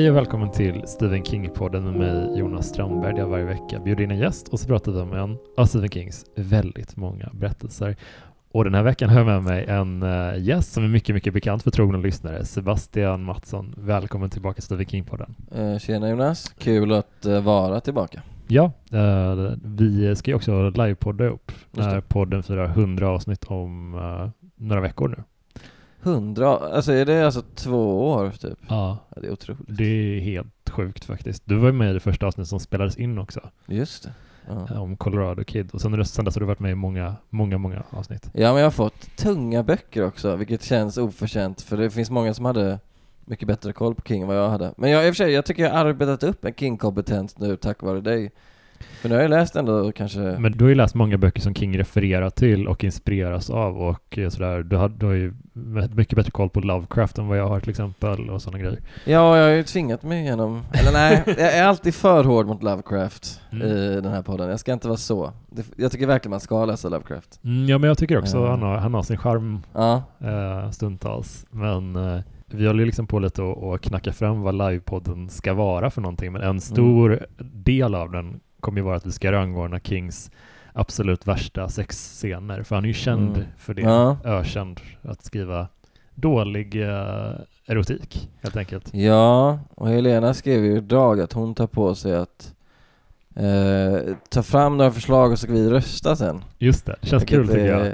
Hej och välkommen till Stephen King-podden med mig Jonas Strandberg där jag varje vecka bjuder in en gäst och så pratar vi om en av Stephen Kings väldigt många berättelser. Och den här veckan har jag med mig en uh, gäst som är mycket, mycket bekant för trogna lyssnare. Sebastian Mattsson, välkommen tillbaka till Stephen King-podden. Uh, tjena Jonas, kul att uh, vara tillbaka. Ja, vi ska ju också livepodda upp podden firar 100 avsnitt om några veckor nu. Hundra, alltså är det alltså två år typ? Ja. ja. Det är otroligt. Det är helt sjukt faktiskt. Du var ju med i det första avsnittet som spelades in också. Just det. Ja. Om Colorado Kid. Och sen, sen dess har du varit med i många, många, många avsnitt. Ja, men jag har fått tunga böcker också, vilket känns oförtjänt, för det finns många som hade mycket bättre koll på King än vad jag hade. Men jag, i och för sig, jag tycker jag har arbetat upp en King-kompetens nu tack vare dig. För nu har jag läst ändå kanske... Men du har ju läst många böcker som King refererar till och inspireras av och sådär. Du har, du har ju mycket bättre koll på Lovecraft än vad jag har till exempel och sådana grejer. Ja, jag har ju tvingat mig igenom... Eller nej, jag är alltid för hård mot Lovecraft mm. i den här podden. Jag ska inte vara så. Jag tycker verkligen man ska läsa Lovecraft. Mm, ja, men jag tycker också uh. han, har, han har sin charm ja. uh, stundtals. Men vi håller ju liksom på lite och, knacka fram vad livepodden ska vara för någonting, men en stor mm. del av den kommer ju vara att vi ska rangordna Kings absolut värsta sexscener, för han är ju känd mm. för det, ja. ökänd att skriva dålig uh, erotik helt enkelt. Ja, och Helena skrev ju idag att hon tar på sig att uh, ta fram några förslag och så ska vi rösta sen. Just det, det känns kul tycker jag.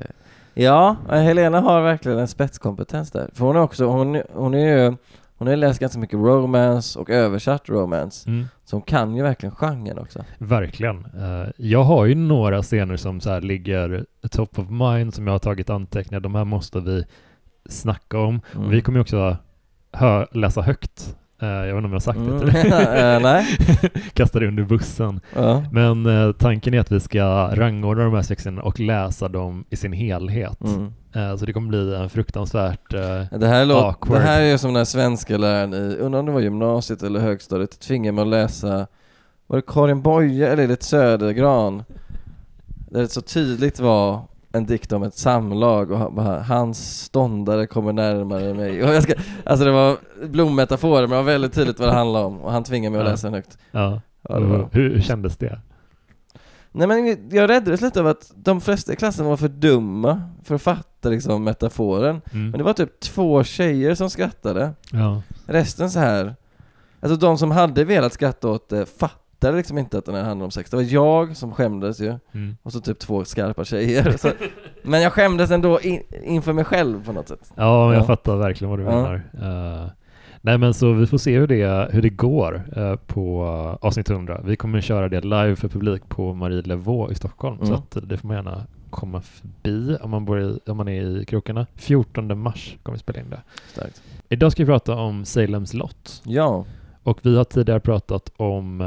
Ja, Helena har verkligen en spetskompetens där. För hon är också, hon, hon är ju hon har läst ganska mycket romance och översatt romance. Mm. Så hon kan ju verkligen genren också. Verkligen. Uh, jag har ju några scener som så ligger top of mind som jag har tagit anteckningar. De här måste vi snacka om. Mm. Vi kommer ju också hö läsa högt Uh, jag vet inte om jag har sagt mm. det till dig. uh, nej. Kasta det under bussen. Uh. Men tanken är att vi ska rangordna de här sexscenerna och läsa dem i sin helhet. Mm. Så det kommer bli en fruktansvärt det här låt. Det här är som när svenska läraren i, undrar om det var gymnasiet eller högstadiet, tvingade mig att läsa, var det Karin Boye eller det Södergran? Där det så tydligt var en dikt om ett samlag och hans ståndare kommer närmare mig. Och jag ska, alltså det var blommetaforer men det var väldigt tydligt vad det handlade om och han tvingade mig att läsa den högt. Ja. ja var... hur, hur kändes det? Nej men jag räddades lite av att de flesta i klassen var för dumma för att fatta liksom metaforen. Mm. Men det var typ två tjejer som skrattade. Ja. Resten så här Alltså de som hade velat skratta åt det fattade liksom inte att den här handlade om sex. Det var jag som skämdes ju, mm. och så typ två skarpa tjejer. Så, men jag skämdes ändå in, inför mig själv på något sätt. Ja, jag fattar verkligen vad du menar. Uh, nej men så vi får se hur det, hur det går uh, på uh, avsnitt 100. Vi kommer köra det live för publik på Marie Levaux i Stockholm, mm. så att det får man gärna komma förbi om man, bor i, om man är i krokarna. 14 mars kommer vi spela in det. Starkt. Idag ska vi prata om Salems lott. Ja. Och vi har tidigare pratat om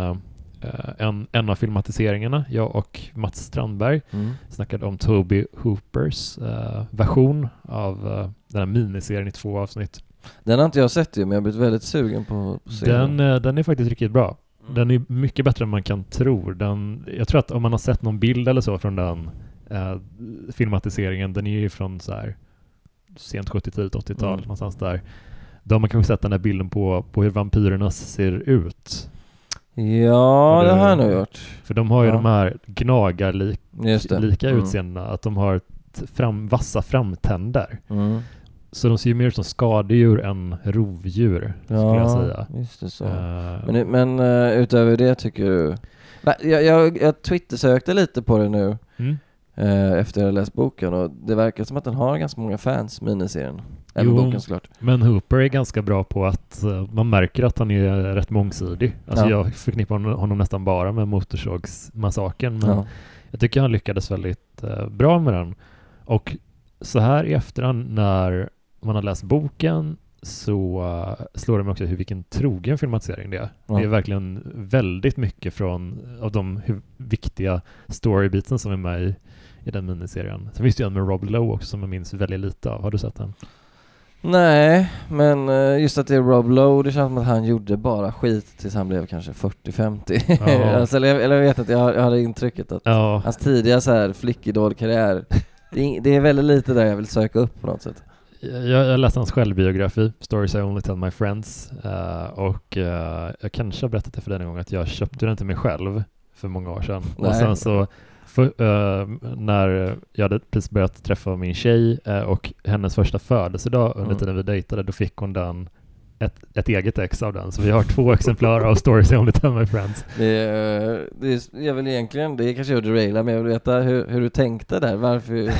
Eh, en, en av filmatiseringarna, jag och Mats Strandberg, mm. snackade om Toby Hoopers uh, version av uh, den här miniserien i två avsnitt. Den har inte jag sett ju, men jag har blivit väldigt sugen på att se den. Uh, den är faktiskt riktigt bra. Mm. Den är mycket bättre än man kan tro. Den, jag tror att om man har sett någon bild eller så från den filmatiseringen, den är ju från så här sent 70-talet, 80-tal, mm. någonstans där. Då har man kanske sett den här bilden på, på hur vampyrerna ser ut. Ja, det, det, har jag nog gjort. För de har ju ja. de här gnagarlika mm. utseendena, att de har fram, vassa framtänder. Mm. Så de ser ju mer ut som skadedjur än rovdjur, ja, skulle jag säga. just det så. Uh, men men uh, utöver det tycker du... Jag, jag, jag twittersökte lite på det nu. Mm. Uh, efter jag läst boken och det verkar som att den har ganska många fans, miniserien. Även jo, boken såklart. Men Hooper är ganska bra på att uh, man märker att han är rätt mångsidig. Alltså ja. jag förknippar honom nästan bara med Motorsågsmassakern men ja. jag tycker han lyckades väldigt bra med den. Och så här i efterhand när man har läst boken så slår det mig också hur vilken trogen filmatisering det är. Ja. Det är verkligen väldigt mycket från av de viktiga storybeatsen som är med i, i den miniserien. Sen finns det ju en med Rob Lowe också som jag minns väldigt lite av. Har du sett den? Nej, men eh, just att det är Rob Lowe, det känns som att han gjorde bara skit tills han blev kanske 40-50. Ja. alltså, eller, eller jag vet inte, jag, jag hade intrycket att ja. hans tidiga så här flickidol-karriär, det, det är väldigt lite där jag vill söka upp på något sätt. jag, jag läste hans självbiografi, Stories I Only Tell My Friends, uh, och uh, jag kanske har berättat det för dig en gång att jag köpte den till mig själv för många år sedan. Nej. Och sen så för, uh, när jag hade precis börjat träffa min tjej och hennes första födelsedag under mm. tiden vi dejtade, då fick hon den ett, ett eget ex av den, så vi har två exemplar av Stories I Only Tell My Friends. Det är, det är, jag vill egentligen, det är kanske jag derailar, men jag vill veta hur, hur du tänkte där, varför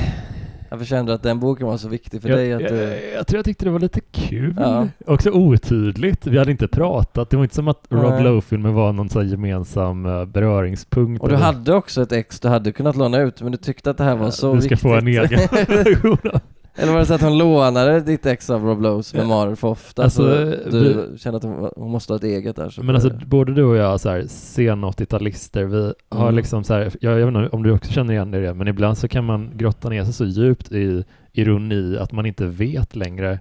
varför kände du att den boken var så viktig för jag, dig? Att jag, du... jag tror jag tyckte det var lite kul. Ja. Också otydligt. Vi hade inte pratat. Det var inte som att Rob Lowe-filmen var någon sån gemensam uh, beröringspunkt. Och du eller... hade också ett ex du hade kunnat låna ut, men du tyckte att det här var så viktigt. Du ska viktigt. få en egen version eller var det så att hon lånade ditt ex av Rob Lowe's memoarer för ofta? Alltså, så du vi, kände att hon, hon, måste ha ett eget där? Så men alltså både du och jag så här, sen 80-talister, vi mm. har liksom så här, jag, jag vet inte om du också känner igen det, men ibland så kan man grotta ner sig så djupt i ironi att man inte vet längre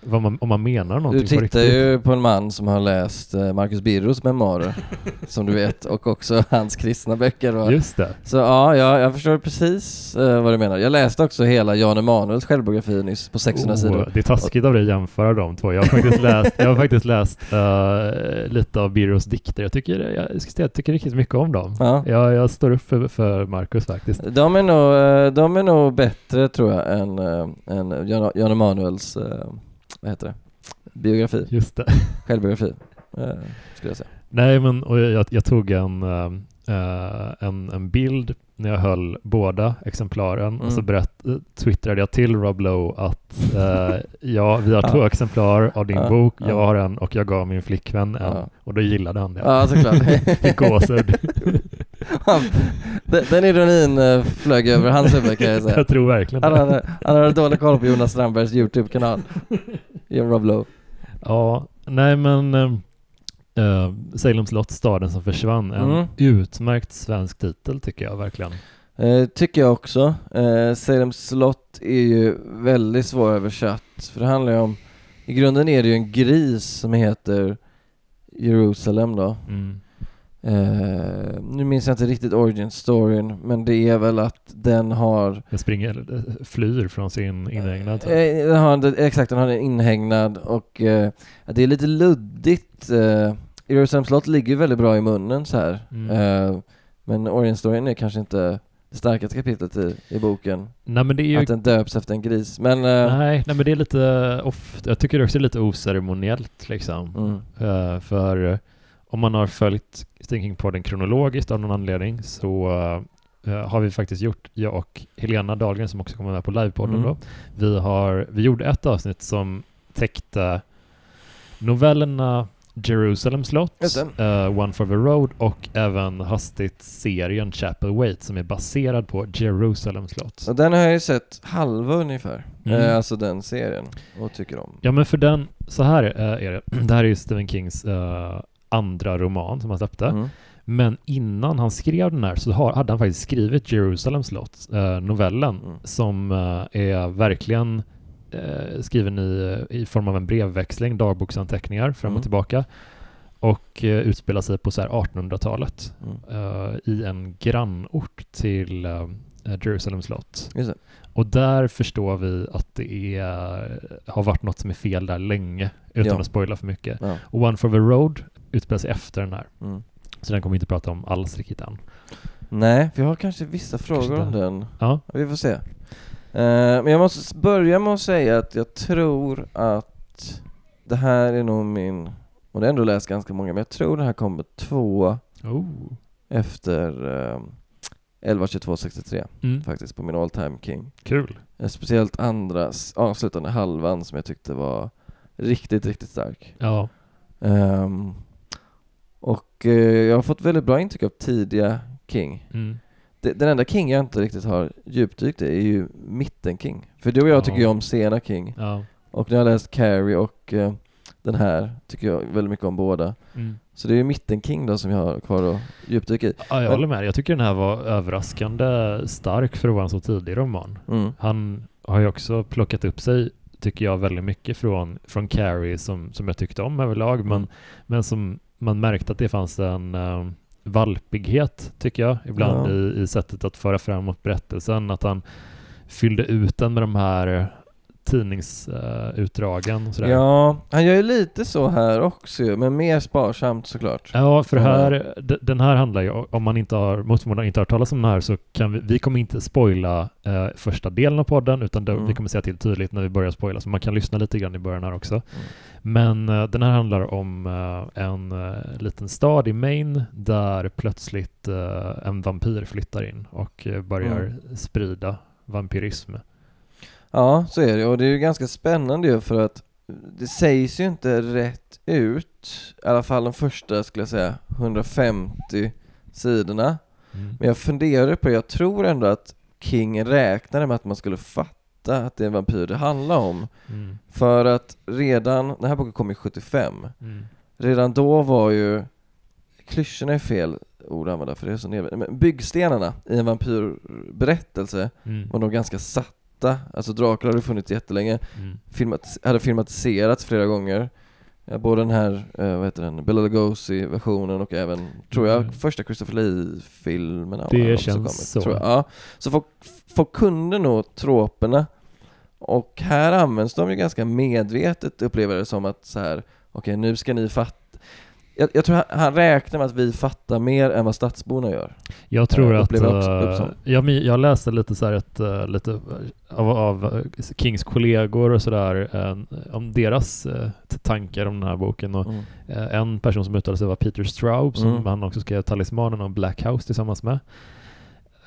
man, om man menar någonting Du tittar ju på en man som har läst eh, Marcus Birros memoarer, som du vet, och också hans kristna böcker. Och, Just det. Så ja, jag, jag förstår precis uh, vad du menar. Jag läste också hela Jan Emanuels självbiografi nyss på 600 oh, sidor. Det är taskigt av dig att jämföra de två. Jag har faktiskt läst, jag har faktiskt läst uh, lite av Birros dikter. Jag tycker, jag, jag, säga, jag tycker riktigt mycket om dem. Ja. Jag, jag står upp för, för Marcus faktiskt. De är nog, de är nog bättre tror jag än, än Jan, Jan Emanuels vad heter det? Biografi. Just det. Självbiografi, eh, skulle jag säga. Nej, men och jag, jag tog en, äh, en, en bild när jag höll båda exemplaren mm. och så mm. berätt, twittrade jag till Rob Lowe att äh, ja, vi har två exemplar av din bok, jag ja. har en och jag gav min flickvän en och då gillade han det. Ja, såklart. Fick gåshud. den, den ironin flög över hans huvud kan jag säga. Jag tror verkligen det. Han hade, han hade dålig koll på Jonas Strandbergs YouTube-kanal. Rob Lowe. Ja, nej men uh, Salem slott, staden som försvann. En mm. utmärkt svensk titel tycker jag verkligen. Uh, tycker jag också. Uh, Salem slott är ju väldigt svåröversatt. För det handlar ju om, i grunden är det ju en gris som heter Jerusalem då. Mm. Uh, nu minns jag inte riktigt origin storyn, men det är väl att den har... Den springer, flyr från sin inhägnad? Uh, den har, exakt, den har en inhägnad och uh, det är lite luddigt. Uh, Jerusalem slott ligger väldigt bra i munnen så här. Mm. men origin storyn är kanske inte det starkaste kapitlet i, i boken. Nej, men det är ju... Att den döps efter en gris. Men, nej, nej, men det är lite off... Jag tycker också det är lite oceremoniellt liksom. Mm. för om man har följt Stinking-podden kronologiskt av någon anledning så uh, har vi faktiskt gjort, jag och Helena Dahlgren som också kommer med på livepodden mm. då, vi, har, vi gjorde ett avsnitt som täckte novellerna Jerusalem slott, uh, One for the Road och även hastigt serien Chapel Wait som är baserad på Jerusalem slott. Och den har jag ju sett halva ungefär, mm. uh, alltså den serien, och tycker om. Ja men för den, så här uh, är det, det här är ju Stephen Kings andra roman som han släppte. Mm. Men innan han skrev den här så hade han faktiskt skrivit Jerusalem slott, eh, novellen, mm. som eh, är verkligen eh, skriven i, i form av en brevväxling, dagboksanteckningar fram och mm. tillbaka och utspelar sig på så 1800-talet mm. i en grannort till Jerusalem slott. Och där förstår vi att det är, har varit något som är fel där länge, utan ja. att spoila för mycket. Ja. Och One for the Road utspelar sig efter den här. Mm. Så den kommer vi inte prata om alls riktigt än. Nej, vi har kanske vissa frågor kanske om den. Ja. Vi får se. Uh, men jag måste börja med att säga att jag tror att det här är nog min, och det har ändå läst ganska många, men jag tror det här kommer två oh. efter uh, 11, 22, 63 mm. faktiskt på min all time king. Kul. Uh, speciellt andra, avslutande halvan som jag tyckte var riktigt, riktigt stark. Ja. Um, och eh, jag har fått väldigt bra intryck av tidiga King. Mm. Den enda King jag inte riktigt har djupdykt i är ju mitten King. För du och jag ja. tycker ju om sena King. Ja. Och när jag har läst Carrie och eh, den här tycker jag väldigt mycket om båda. Mm. Så det är ju mitten King då som jag har kvar att djupdyka i. Ja, jag håller med. Jag tycker den här var överraskande stark för att vara en så tidig roman. Mm. Han har ju också plockat upp sig tycker jag väldigt mycket från, från Carrie som, som jag tyckte om överlag men, mm. men som man märkte att det fanns en uh, valpighet, tycker jag, ibland ja. i, i sättet att föra framåt berättelsen. Att han fyllde ut den med de här tidningsutdragen och sådär. Ja, han gör ju lite så här också men mer sparsamt såklart. Ja, för här, den här handlar ju, om man inte har, mot förmodan inte har hört talas om den här så kan vi, vi kommer inte spoila eh, första delen av podden utan då, mm. vi kommer säga till tydligt när vi börjar spoila så man kan lyssna lite grann i början här också. Mm. Men uh, den här handlar om uh, en uh, liten stad i Maine där plötsligt en vampyr flyttar in och börjar mm. sprida vampyrism. Ja, så är det och det är ju ganska spännande ju för att det sägs ju inte rätt ut, i alla fall de första skulle jag säga 150 sidorna. Mm. Men jag funderar på jag tror ändå att King räknade med att man skulle fatta att det är en vampyr det handlar om. Mm. För att redan, den här boken kom i 75, mm. redan då var ju, klyschorna är fel ord att använda för det är så nedvärderande, men byggstenarna i en vampyrberättelse mm. var nog ganska satta, alltså Dracula hade funnits jättelänge, mm. filmat, hade filmatiserats flera gånger, både den här, eh, vad heter den, Bela Lugosi-versionen och även, tror jag, mm. första Christopher Lee-filmen Det känns kommit, så. Tror jag. Ja. Så folk, folk kunde nog troperna och här används de ju ganska medvetet upplever det som att så här, okej okay, nu ska ni fatta jag, jag, tror han räknar med att vi fattar mer än vad stadsborna gör. Jag tror att, uh, jag, jag läste lite så ett, uh, lite av, av, Kings kollegor och sådär uh, om deras tankar om den här boken och mm. en person som uttalade sig var Peter Straub som mm. han också skrev Talismanen om Black House tillsammans med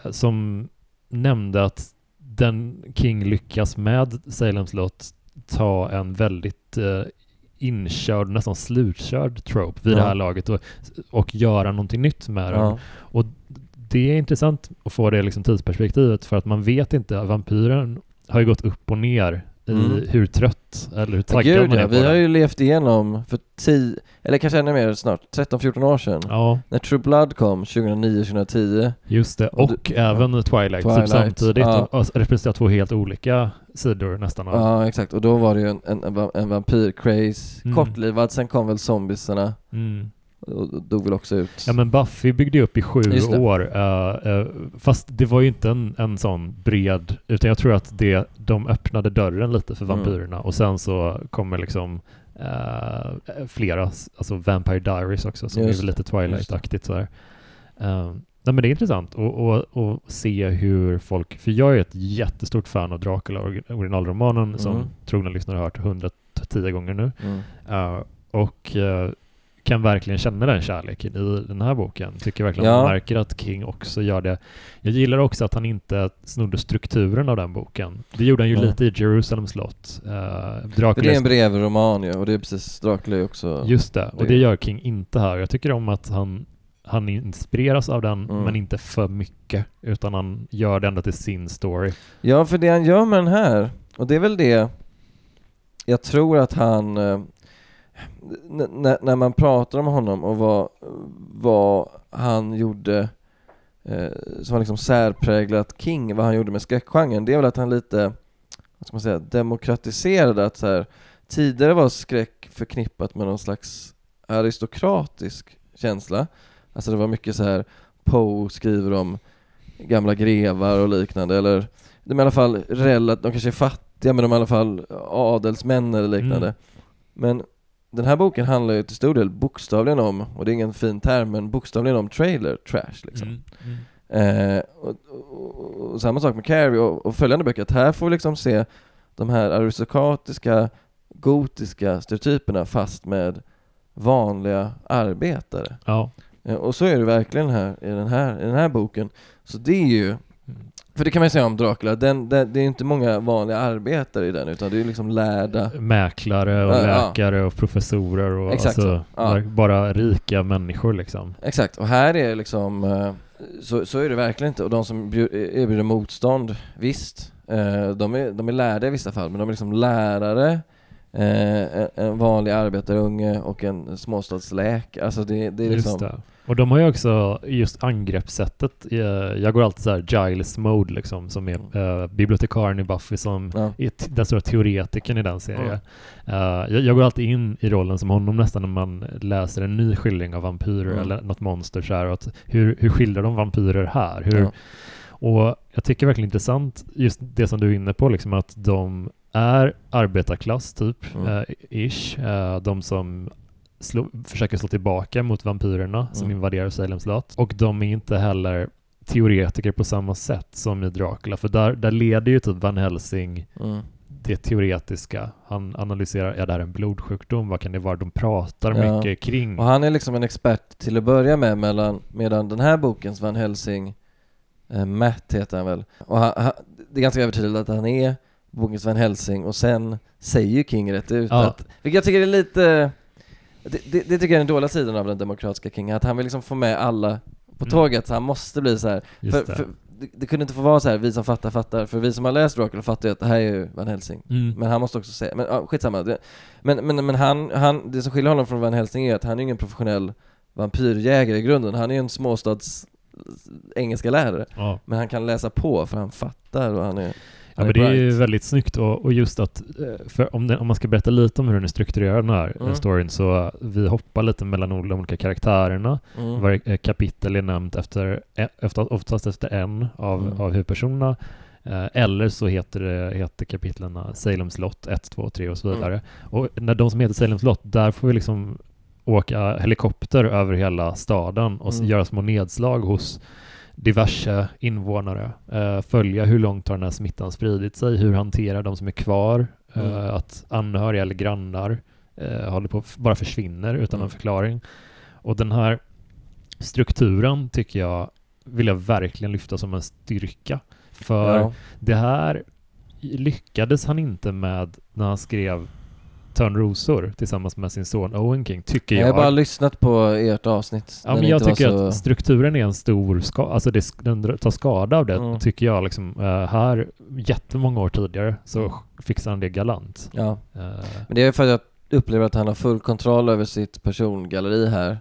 som nämnde att den King lyckas med Salems Lot ta en väldigt eh, inkörd, nästan slutkörd trope vid ja. det här laget och, och göra någonting nytt med den. Och det är intressant att få det liksom tidsperspektivet för att man vet inte, vampyren har ju gått upp och ner i mm. hur trött eller hur taggad Gud, man är ja. på Vi har ju levt igenom för 10, eller kanske ännu mer snart, 13-14 år sedan. Ja. När True Blood kom 2009-2010. Just det, och, och du, även ja. Twilight, Twilight. Typ samtidigt. Ja. Representerar två helt olika sidor nästan. Ja, exakt. Och då var det ju en, en, en, en vampyr-craze, mm. kortlivad, sen kom väl zombiesarna. Mm och dog väl också ut. Ja men Buffy byggde upp i sju år, uh, uh, fast det var ju inte en, en sån bred, utan jag tror att det, de öppnade dörren lite för mm. vampyrerna mm. och sen så kommer liksom uh, flera, alltså Vampire Diaries också, som Just är lite Twilight-aktigt sådär. Nej men det är intressant att se hur folk, för jag är ett jättestort fan av Dracula, originalromanen, mm. som trogna lyssnare har hört 110 gånger nu. Mm. och kan verkligen känna den kärleken i den här boken. Tycker verkligen ja. man märker att King också gör det. Jag gillar också att han inte snodde strukturen av den boken. Det gjorde han ju ja. lite i Jerusalem slott. Uh, det är en brevroman ju, och det är precis, Dracula också Just det, och det gör King inte här. Jag tycker om att han han inspireras av den, mm. men inte för mycket, utan han gör det ändå till sin story. Ja, för det han gör med den här, och det är väl det jag tror att han eh, när man pratar om honom och vad, vad han gjorde eh, som var liksom särpräglat King, vad han gjorde med skräckgenren, det är väl att han lite, vad ska man säga, demokratiserade att så här, tidigare var skräck förknippat med någon slags aristokratisk känsla. Alltså det var mycket så här Poe skriver om gamla grevar och liknande, eller de är i alla fall relativt, de kanske är fattiga men de är i alla fall adelsmän eller liknande. Mm. Men den här boken handlar ju till stor del bokstavligen om, och det är ingen fin term, men bokstavligen om trailer trash liksom. Mm, mm. Eh, och, och, och, samma sak med Carrie och, och följande böcker, att här får vi liksom se de här aristokratiska, gotiska stereotyperna fast med vanliga arbetare. Ja. Eh, och så är det verkligen här, i, den här, i den här boken. Så det är ju för det kan man ju säga om Dracula, den, den, det är inte många vanliga arbetare i den utan det är liksom lärda Mäklare och ja, läkare ja. och professorer och Exakt alltså, ja. bara rika människor liksom. Exakt, och här är liksom eh, så, så är det verkligen inte och de som erbjuder motstånd, visst, eh, de är, de är lärda i vissa fall men de är liksom lärare Eh, en vanlig arbetarunge och en småstadsläkare. Alltså det, det är liksom... Det. Och de har ju också just angreppssättet. Eh, jag går alltid så här Giles mode liksom, som är uh, bibliotekarien i Buffy som ja. är den stora teoretikern i den serien. Ja. Uh, jag, jag, går alltid in i rollen som honom nästan när man läser en ny skildring av vampyrer mm. eller något monster så här, och att hur, hur skildrar de vampyrer här? Hur, ja. Och jag tycker verkligen intressant just det som du är inne på, liksom att de är arbetarklass typ, Mm. eh, ish. Eh, de som slå, försöker slå tillbaka mot vampyrerna som Mm. invaderar Salem slott. Och de är inte heller teoretiker på samma sätt som i Dracula, för där, där leder ju typ Van Helsing Mm. det teoretiska. Han analyserar, är det här en blodsjukdom? Vad kan det vara? De pratar Ja. mycket kring. Och han är liksom en expert till att börja med mellan, medan den här bokens Van Helsing, eh, Matt heter han väl, och han, han, det är ganska övertydligt att han är bokens Van Helsing och sen säger ju King rätt ut Ja. att, vilket jag tycker är lite, det, det, det tycker jag är den dåliga sidan av den demokratiska King, att han vill liksom få med alla på Mm. tåget, så han måste bli så här. För, det. för det, det kunde inte få vara så här, vi som fattar fattar, för vi som har läst Dracula fattar ju att det här är ju Van Helsing. Mm. Men han måste också säga, men ja, skitsamma. Det, men, men, men han, han, det som skiljer honom från Van Helsing är att han är ingen professionell vampyrjägare i grunden. Han är ju en småstads engelska lärare. Ja. Men han kan läsa på för han fattar och han är, Ja, men det är ju väldigt snyggt och, och just att, eh, om, det, om man ska berätta lite om hur den är strukturerad den här Mm. mm. storyn så vi hoppar lite mellan de olika karaktärerna. Mm. Varje eh, kapitel är nämnt efter, e- efter oftast efter en av, Mm. av huvudpersonerna. Eh, eller så heter, det, heter kapitlen Salem slott 1, 2, 3 och så Mm. vidare. Och när de som heter Salem slott, där får vi liksom åka helikopter över hela staden och Mm. göra små nedslag hos diverse invånare. Eh, följa hur långt har den här smittan spridit sig, hur hanterar de som är kvar, eh, Mm. att anhöriga eller grannar eh, håller på bara försvinner utan Mm. en förklaring. Och den här strukturen tycker jag vill jag verkligen lyfta som en styrka. För Ja. det här lyckades han inte med när han skrev Törnrosor tillsammans med sin son Owen King, tycker Jag jag. har bara lyssnat på ert avsnitt. Ja, men jag tycker så... att strukturen är en stor skada, alltså det, den tar skada av det, Mm. tycker jag liksom. Eh, här, jättemånga år tidigare, så Mm. fixar han det galant. Ja. Eh, Men det är för att jag upplever att han har full kontroll över sitt persongalleri här.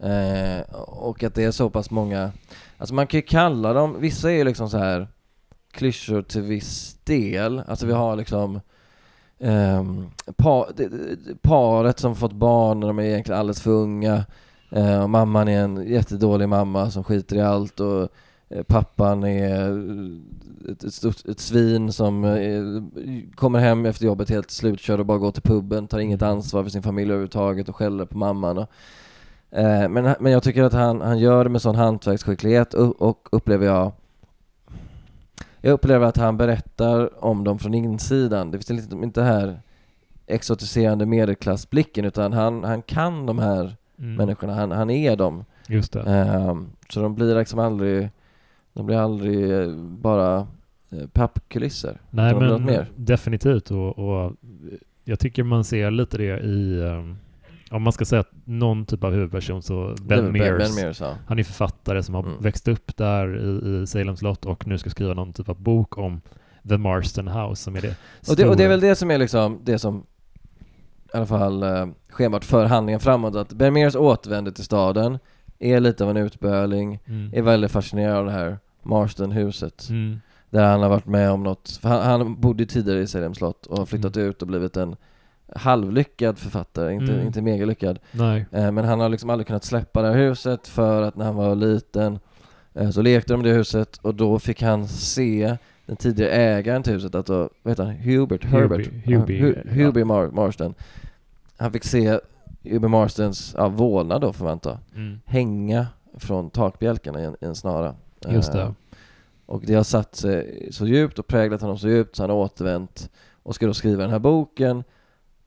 Eh, och att det är så pass många, alltså man kan ju kalla dem, vissa är ju liksom så här klyschor till viss del. Alltså vi har liksom pa, det- det- paret som fått barn när de är egentligen alldeles för unga. Eh, och mamman är en jättedålig mamma som skiter i allt och eh, pappan är ett, ett, stort, ett svin som eh, kommer hem efter jobbet helt slutkörd och bara går till puben, tar inget ansvar för sin familj överhuvudtaget och skäller på mamman. Och, eh, men, men jag tycker att han, han gör det med sån hantverksskicklighet och, och upplever jag jag upplever att han berättar om dem från insidan. Det finns liksom inte här exotiserande medelklassblicken utan han, han kan de här mm, människorna, han, han är dem. Just det. Ehm, så de blir liksom aldrig, de blir aldrig eh, bara eh, pappkulisser. Nej men definitivt och, och jag tycker man ser lite det i, um, om man ska säga att någon typ av huvudperson så Ben Mears, Ben Mears ja. han är författare som har Mm. växt upp där i, i Salem slott och nu ska skriva någon typ av bok om The Marston House som är det Och det, och det är stora- väl det som är liksom, det som i alla fall eh, schemat för handlingen framåt, att Ben Mears återvänder till staden, är lite av en utböling, Mm. är väldigt fascinerad av det här Marston-huset. Mm. Där han har varit med om något, för han, han bodde tidigare i Salem slott och har flyttat Mm. ut och blivit en halvlyckad författare, inte, Mm. inte megalyckad. Nej. Eh, men han har liksom aldrig kunnat släppa det här huset för att när han var liten eh, så lekte de i det huset och då fick han se den tidigare ägaren till huset, alltså, vad heter han? Hubert? Herbert? Hubie, Hu- ja. Hubie Mar- Marston. Han fick se Hubie Marstons ja, vålnad då får man anta, Mm. hänga från takbjälkarna i en, i en snara. Just det. Eh, och det har satt sig så djupt och präglat honom så djupt så han har återvänt och ska då skriva den här boken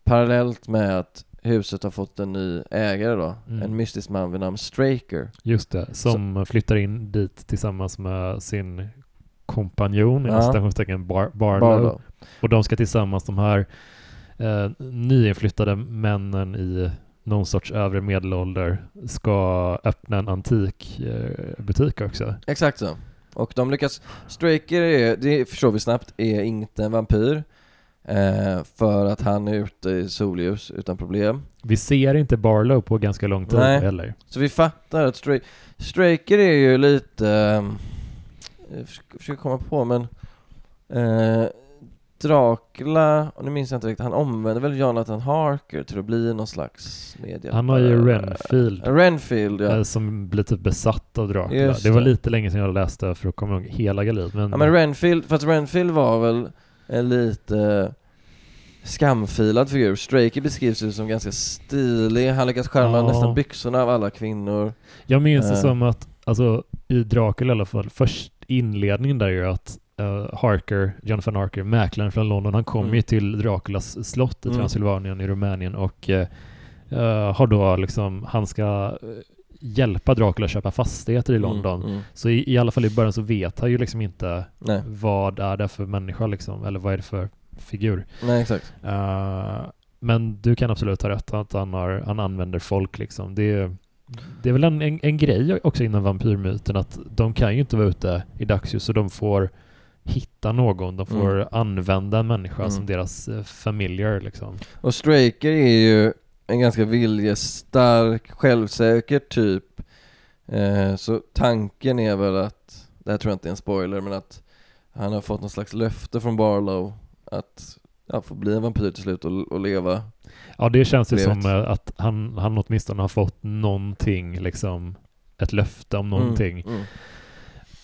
parallellt med att huset har fått en ny ägare då, Mm. en mystisk man vid namn Straker. Just det, som flyttar in dit tillsammans med sin kompanjon, Ja. ja. citationstecken Bar- Barlow. Barlow. Och de ska tillsammans, de här eh, nyinflyttade männen i någon sorts övre medelålder, ska öppna en antik eh, butik också. Exakt så. Och de lyckas, Straker är, det förstår vi snabbt, är inte en vampyr. Eh, för att han är ute i solljus utan problem. Vi ser inte Barlow på ganska lång tid Nej. heller. Så vi fattar att Stra- Straker är ju lite, ehm, jag försöker- komma på men eh, Dracula, och nu minns jag inte riktigt, han omvände väl Jonathan Harker till att bli någon slags medhjälpare? Han har ju Renfield. Eh, Renfield ja. eh, Som blir typ besatt av Dracula. Just det var det. lite länge sedan jag läste för att komma ihåg hela galerit. Men, ja men Renfield, fast Renfield var väl en lite skamfilad figur. Straker beskrivs ju som ganska stilig, han lyckas skärma ja. nästan byxorna av alla kvinnor. Jag minns det uh. som att, alltså i Dracula i alla fall, först inledningen där är att uh, Harker, Jonathan Harker, mäklaren från London, han kom mm. ju till Draculas slott i mm. Transylvanien i Rumänien och uh, har då liksom, han ska hjälpa Dracula att köpa fastigheter i mm, London. Mm, mm. Så i, i, alla fall i början så vet han ju liksom inte Nej. vad är det för människa liksom, eller vad är det för figur. Nej, exakt. Uh, men du kan absolut ha rätt att han, har, han använder folk liksom. Det är, det är väl en, en, en grej också inom vampyrmyten att de kan ju inte vara ute i dagsljus så de får hitta någon, de får mm. använda en människa mm. som deras uh, familjer liksom. Och Straker är ju en ganska viljestark, självsäker typ. Eh, så tanken är väl att, det här tror jag inte är en spoiler, men att han har fått någon slags löfte från Barlow att ja, få bli en vampyr till slut och, och leva. Ja, det känns ju som eh, att han, han åtminstone har fått någonting, liksom ett löfte om mm, någonting. Mm, mm.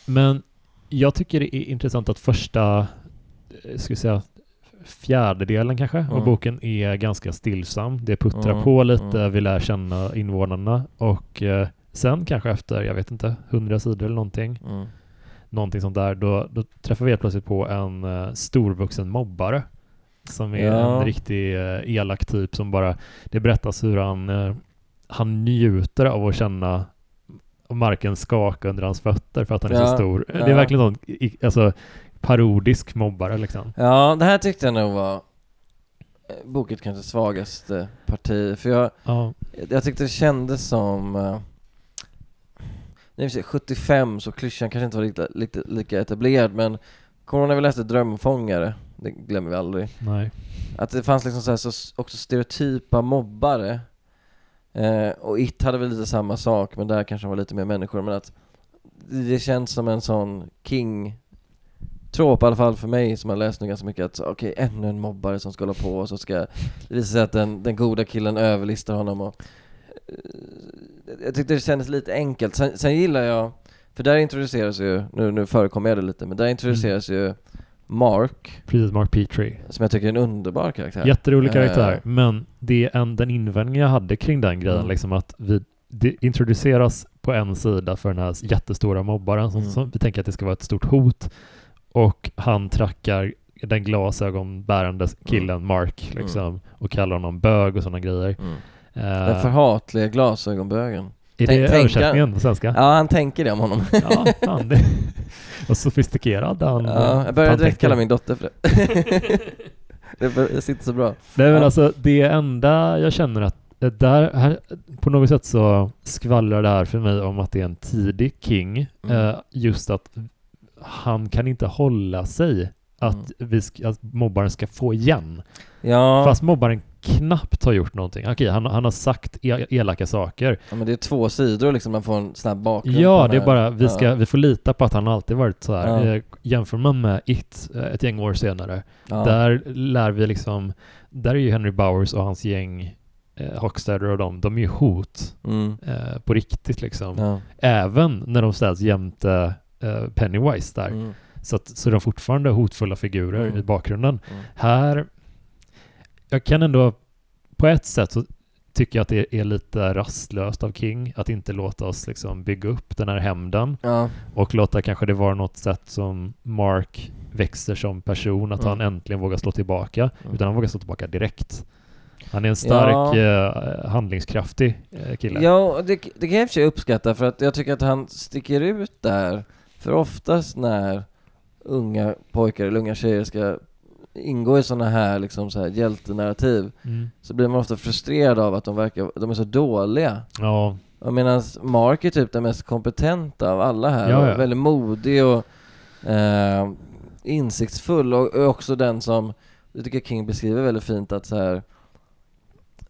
Men jag tycker det är intressant att första, eh, ska vi säga, fjärdedelen kanske mm. av boken är ganska stillsam. Det puttrar mm. på lite, mm. vi lär känna invånarna och eh, sen kanske efter, jag vet inte, hundra sidor eller någonting. Någonting sånt där, då, då träffar vi helt plötsligt på en eh, storvuxen mobbare som är ja. en riktig eh, elak typ som bara, det berättas hur han, eh, han njuter av att känna marken skaka under hans fötter för att han är ja. så stor. Ja. Det är verkligen sån, alltså parodisk mobbare liksom. Ja, det här tyckte jag nog var bokens kanske svagaste parti, för jag, ja. jag tyckte det kändes som uh, Nej, 75 så klyschan kanske inte var lika, lika, lika etablerad men Kommer när vi läste Drömfångare? Det glömmer vi aldrig. Nej. Att det fanns liksom så, här, så också stereotypa mobbare. Eh, Och It hade väl lite samma sak men där kanske var lite mer människor men att Det känns som en sån King trop i alla fall för mig som har läst nu ganska mycket att okej, okay, ännu en mobbare som ska hålla på och så ska det visa sig att den, den goda killen överlistar honom och Jag tyckte det kändes lite enkelt. Sen, sen, gillar jag, för där introduceras ju, nu, nu förekommer jag det lite, men där introduceras mm. ju Mark Precis, Mark Petrie Som jag tycker är en underbar karaktär Jätterolig karaktär, uh, men det är en, den invändning jag hade kring den grejen, mm. liksom att vi det introduceras på en sida för den här jättestora mobbaren som, mm. som vi tänker att det ska vara ett stort hot och han trackar den glasögonbärande killen mm. Mark liksom mm. och kallar honom bög och sådana grejer. Mm. Uh, den förhatliga glasögonbögen. Är det översättningen på svenska? Ja, han tänker det om honom. ja, fan det. Vad sofistikerad han Ja, jag började direkt kalla min dotter för det. det sitter så bra. Nej men ja. alltså, det enda jag känner att där, här, på något sätt så skvallrar det här för mig om att det är en tidig King. Mm. Uh, just att han kan inte hålla sig att, mm. vi ska, att mobbaren ska få igen. Ja. Fast mobbaren knappt har gjort någonting. Okej, han, han har sagt e elaka saker. Ja, men det är två sidor liksom, man får en snabb bakgrund. Ja, det är bara, vi, ska, ja. vi får lita på att han alltid varit så här. Ja. Eh, jämför man med It eh, ett gäng år senare, ja. där lär vi liksom, där är ju Henry Bowers och hans gäng eh, Hockstader och dem, de är ju hot mm. eh, på riktigt liksom. Ja. Även när de ställs jämte Eh, Pennywise där. Mm. Så, att, så de fortfarande hotfulla figurer mm. i bakgrunden. Mm. Här, jag kan ändå, på ett sätt så tycker jag att det är lite rastlöst av King att inte låta oss liksom bygga upp den här hämnden ja. och låta kanske det vara något sätt som Mark växer som person, att mm. han äntligen vågar slå tillbaka, mm. utan han vågar slå tillbaka direkt. Han är en stark, ja. eh, handlingskraftig eh, kille. Ja, det, det kan jag för uppskatta för att jag tycker att han sticker ut där för oftast när unga pojkar eller unga tjejer ska ingå i sådana här, liksom så här hjältenarrativ mm. så blir man ofta frustrerad av att de verkar, de är så dåliga. Ja. Och medan Mark är typ den mest kompetenta av alla här, ja, ja. väldigt modig och eh, insiktsfull och, och också den som, jag tycker King beskriver väldigt fint att så här,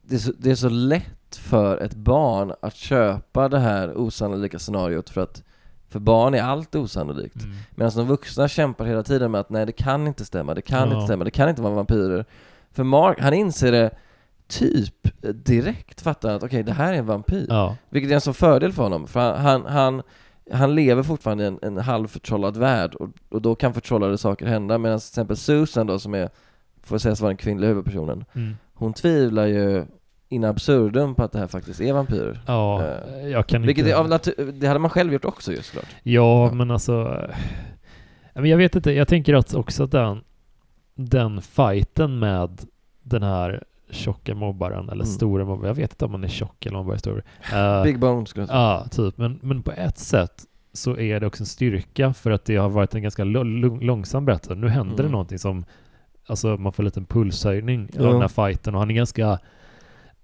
det är så, det är så lätt för ett barn att köpa det här osannolika scenariot för att för barn är allt osannolikt. Mm. Medan de vuxna kämpar hela tiden med att nej det kan inte stämma, det kan ja. inte stämma, det kan inte vara vampyrer. För Mark, han inser det typ direkt, fattar att okej okay, det här är en vampyr. Ja. Vilket är en sån fördel för honom, för han, han, han lever fortfarande i en, en halvförtrollad värld och, och då kan förtrollade saker hända. Medan till exempel Susan då som är får sägas vara den kvinnliga huvudpersonen, mm. hon tvivlar ju in absurdum på att det här faktiskt är vampyrer. Ja, uh, jag kan vilket inte... Vilket det hade man själv gjort också just klart. Ja, ja. men alltså... Men jag vet inte, jag tänker att också den, den fighten med den här tjocka mobbaren, eller mm. stora mobbaren, jag vet inte om han är tjock eller om han bara är stor. Uh, Big Bone skulle jag säga. Ja, typ. Men, men på ett sätt så är det också en styrka för att det har varit en ganska långsam berättelse. Nu händer mm. det någonting som, alltså man får en liten pulshöjning ja. av den här fighten och han är ganska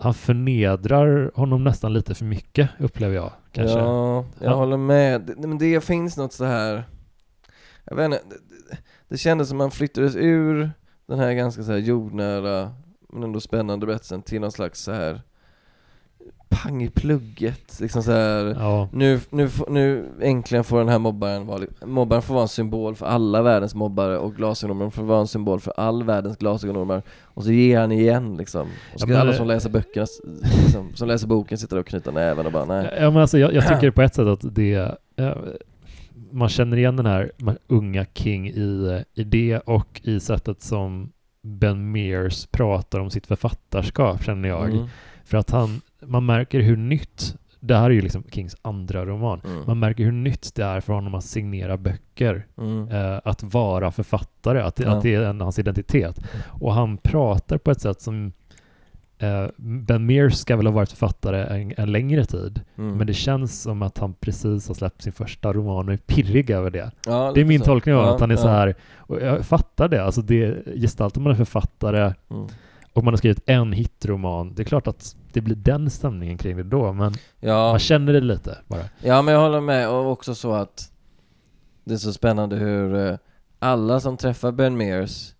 han förnedrar honom nästan lite för mycket, upplever jag. Kanske. Ja, jag ja. håller med. Det, men det finns något så här jag vet inte, det, det kändes som man flyttades ur den här ganska så här jordnära, men ändå spännande berättelsen till någon slags så här pang i plugget, liksom så här, ja. nu, nu, nu äntligen får den här mobbaren vara, mobbaren får vara en symbol för alla världens mobbare och glasögonormar får vara en symbol för all världens glasögonormar och så ger han igen liksom. Och så ska ja, alla som läser böckerna, liksom, som läser boken sitta och knyta näven och bara nej. Ja men alltså jag, jag tycker på ett sätt att det, man känner igen den här unga King i, i det och i sättet som Ben Mears pratar om sitt författarskap, känner jag. Mm. För att han, man märker hur nytt, det här är ju liksom Kings andra roman, mm. man märker hur nytt det är för honom att signera böcker, mm. eh, att vara författare, att, ja. att det är en, hans identitet. Mm. Och han pratar på ett sätt som Eh, ben Mears ska väl ha varit författare en, en längre tid, mm. men det känns som att han precis har släppt sin första roman och är pirrig över det. Ja, det är min så. tolkning av ja, att han är så här, och jag fattar det, alltså det, gestaltar man en författare och man har skrivit en hitroman, det är klart att det blir den stämningen kring det då, men man känner det lite bara. Ja, men jag håller med, och också så att det är så spännande hur eh, alla som träffar Ben Mears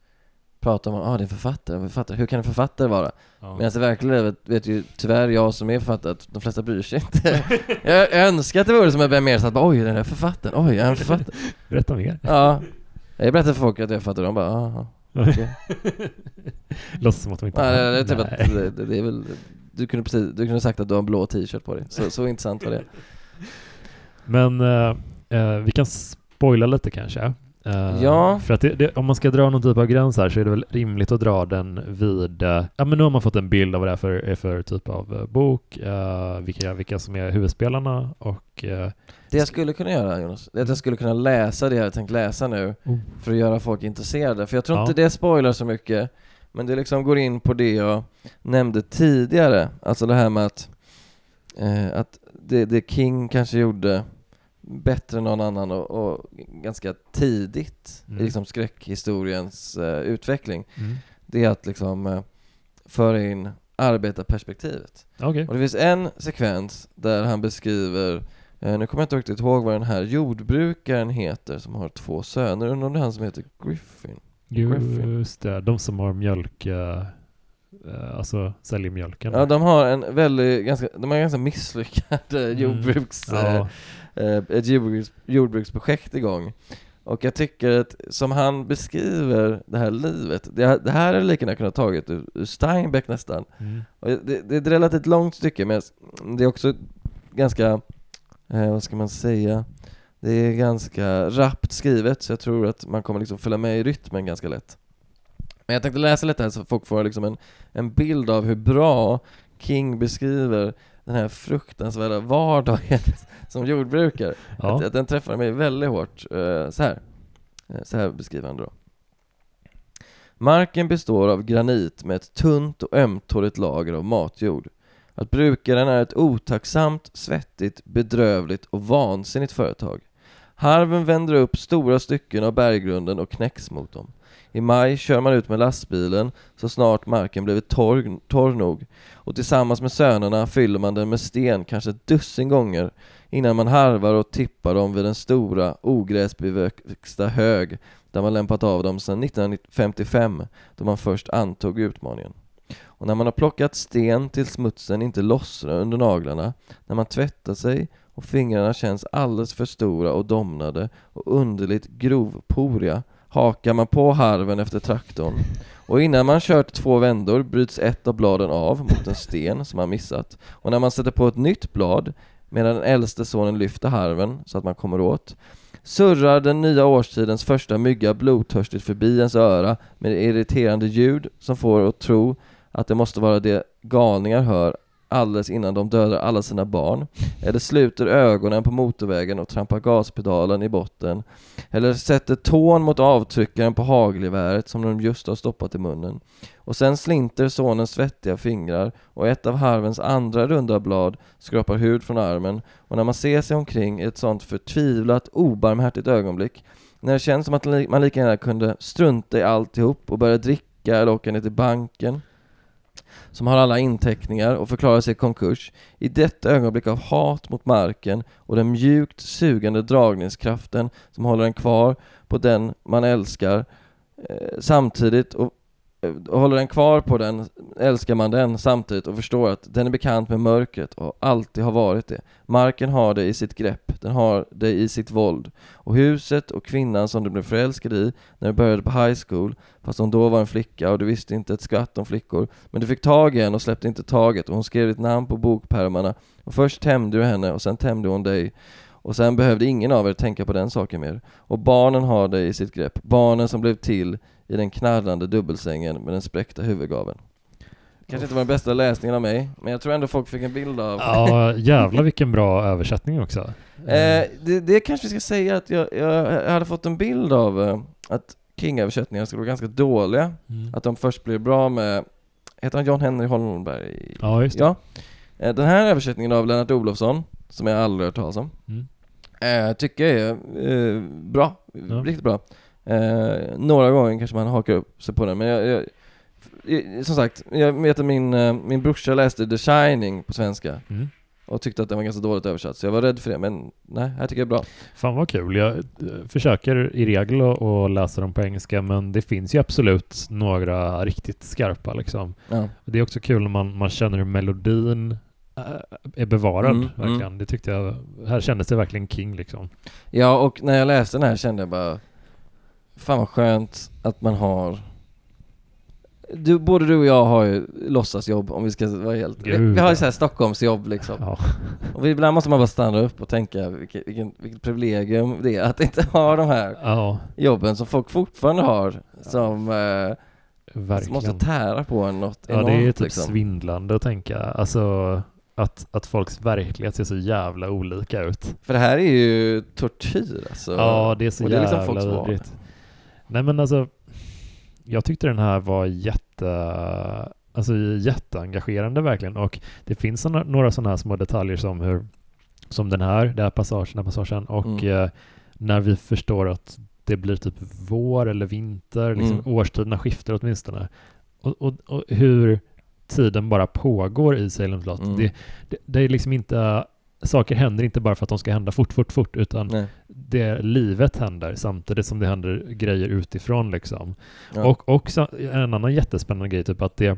pratar om att ah, det är författare, författare, hur kan en författare vara? Ja. Medan i verkliga livet vet ju tyvärr jag som är författare att de flesta bryr sig inte. jag, jag önskar att det vore som en mer så att bara, oj den där författaren, oj jag är en författare. Berätta mer. Ja. Jag berättar för folk att jag är författare de bara, aha. Låtsas som att de inte Nej, det, är typ att det, det, är väl, du kunde precis, du kunde sagt att du har en blå t-shirt på dig, så, så intressant var det. Men uh, uh, vi kan spoila lite kanske. Uh, ja. För att det, det, om man ska dra någon typ av gräns här så är det väl rimligt att dra den vid, uh, ja men nu har man fått en bild av vad det är för, är för typ av uh, bok, vilka, vilka som är huvudspelarna och Det jag skulle kunna göra Jonas, det är att jag skulle kunna läsa det jag hade tänkt läsa nu oh. för att göra folk intresserade, för jag tror ja. inte det spoilar så mycket men det liksom går in på det jag nämnde tidigare, alltså det här med att, att det, det King kanske gjorde bättre än någon annan och, och ganska tidigt mm. i liksom skräckhistoriens uh, utveckling. Mm. Det är att liksom uh, föra in arbetarperspektivet. Okay. Och det finns en sekvens där han beskriver, uh, nu kommer jag inte riktigt ihåg vad den här jordbrukaren heter som har två söner, undrar om det är han som heter Griffin? Just det, de som har mjölk alltså säljer mjölken. Ja, de har en väldigt, ganska, de har ganska misslyckad mm. jordbruks... Ja. Eh, ett jordbruks, jordbruksprojekt igång. Och jag tycker att som han beskriver det här livet, det, det här är lika gärna kunnat tagit ur, ur Steinbeck nästan. Mm. Och det, det, är ett relativt långt stycke men det är också ganska, eh, vad ska man säga, det är ganska rappt skrivet så jag tror att man kommer liksom följa med i rytmen ganska lätt. Men jag tänkte läsa lite här så folk får liksom en, en bild av hur bra King beskriver den här fruktansvärda vardagen som jordbrukare. Ja. Att, att den träffade mig väldigt hårt. Uh, så här. Uh, så här beskriver han då. Marken består av granit med ett tunt och ömtåligt lager av matjord. Att brukaren är ett otacksamt, svettigt, bedrövligt och vansinnigt företag. Harven vänder upp stora stycken av berggrunden och knäcks mot dem. I maj kör man ut med lastbilen så snart marken blivit torr, torr nog och tillsammans med sönerna fyller man den med sten kanske ett dussin gånger innan man harvar och tippar dem vid den stora ogräsbeväxta hög där man lämpat av dem sedan 1955 då man först antog utmaningen. Och när man har plockat sten till smutsen inte lossnar under naglarna, när man tvättar sig och fingrarna känns alldeles för stora och domnade och underligt grovporiga hakar man på harven efter traktorn. Och innan man kört två vändor bryts ett av bladen av mot en sten som man missat. Och när man sätter på ett nytt blad medan den äldste sonen lyfter harven så att man kommer åt surrar den nya årstidens första mygga blodtörstigt förbi ens öra med irriterande ljud som får att tro att det måste vara det galningar hör alldeles innan de dödar alla sina barn, eller sluter ögonen på motorvägen och trampar gaspedalen i botten, eller sätter tån mot avtryckaren på hagelgeväret som de just har stoppat i munnen. Och sen slinter sonens svettiga fingrar och ett av harvens andra runda blad skrapar hud från armen och när man ser sig omkring i ett sånt förtvivlat, obarmhärtigt ögonblick, när det känns som att man lika gärna kunde strunta i alltihop och börja dricka eller åka ner till banken som har alla inteckningar och förklarar sig konkurs i detta ögonblick av hat mot marken och den mjukt sugande dragningskraften som håller en kvar på den man älskar eh, samtidigt och Eh, håller den kvar på den älskar man den samtidigt och förstår att den är bekant med mörkret och alltid har varit det. Marken har det i sitt grepp, den har det i sitt våld. Och huset och kvinnan som du blev förälskad i när du började på high school, fast hon då var en flicka och du visste inte ett skvatt om flickor. Men du fick tag i henne och släppte inte taget och hon skrev ditt namn på bokpärmarna och först tämjde du henne och sen tämjde hon dig. Och sen behövde ingen av er tänka på den saken mer. Och barnen har det i sitt grepp, barnen som blev till i den knarrande dubbelsängen med den spräckta huvudgaven. Kanske inte var den bästa läsningen av mig, men jag tror ändå folk fick en bild av... Ja, jävlar vilken bra översättning också. Eh, det, det kanske vi ska säga att jag, jag, hade fått en bild av eh, att King-översättningar skulle vara ganska dåliga. Mm. Att de först blir bra med, heter han John Henry Holmberg? Ja, just det. Ja. Eh, den här översättningen av Lennart Olofsson, som jag aldrig hört talas om, mm. eh, tycker jag är eh, bra, ja. riktigt bra. Eh, några gånger kanske man hakar upp sig på den, men jag, jag, som sagt, jag vet att min, eh, min brorsa läste The Shining på svenska. Mm. Och tyckte att den var ganska dåligt översatt, så jag var rädd för det, men nej, här tycker jag är bra. Fan vad kul. Jag eh, försöker i regel att läsa dem på engelska, men det finns ju absolut några riktigt skarpa liksom. Ja. Det är också kul när man, man känner melodin är bevarad, mm, mm. verkligen. Mm. Det tyckte jag, här kändes det verkligen King liksom. Ja, och när jag läste den här kände jag bara Fan vad skönt att man har du, både du och jag har ju låtsasjobb om vi ska vara helt... Gud, vi har ju såhär Stockholmsjobb liksom. Ja. Och ibland måste man bara stanna upp och tänka vilket, vilken, vilket privilegium det är att inte ha de här ja. jobben som folk fortfarande har som, eh, som måste tära på en något Ja enormt, det är typ liksom. svindlande att tänka. Alltså att, att folks verklighet ser så jävla olika ut. För det här är ju tortyr alltså. Ja, det är så och jävla det är liksom vidrigt. Nej men alltså, jag tyckte den här var jätte, alltså jätteengagerande verkligen och det finns såna, några sådana här små detaljer som hur, som den här, den här passagen, den här passagen och mm. eh, när vi förstår att det blir typ vår eller vinter, liksom mm. årstiderna skiftar åtminstone. Och, och, och hur tiden bara pågår i Salem slott. Mm. Det, det, det, är liksom inte saker händer inte bara för att de ska hända fort, fort, fort, utan det livet händer samtidigt som det händer grejer utifrån liksom. Ja. Och också en annan jättespännande grej, typ att det,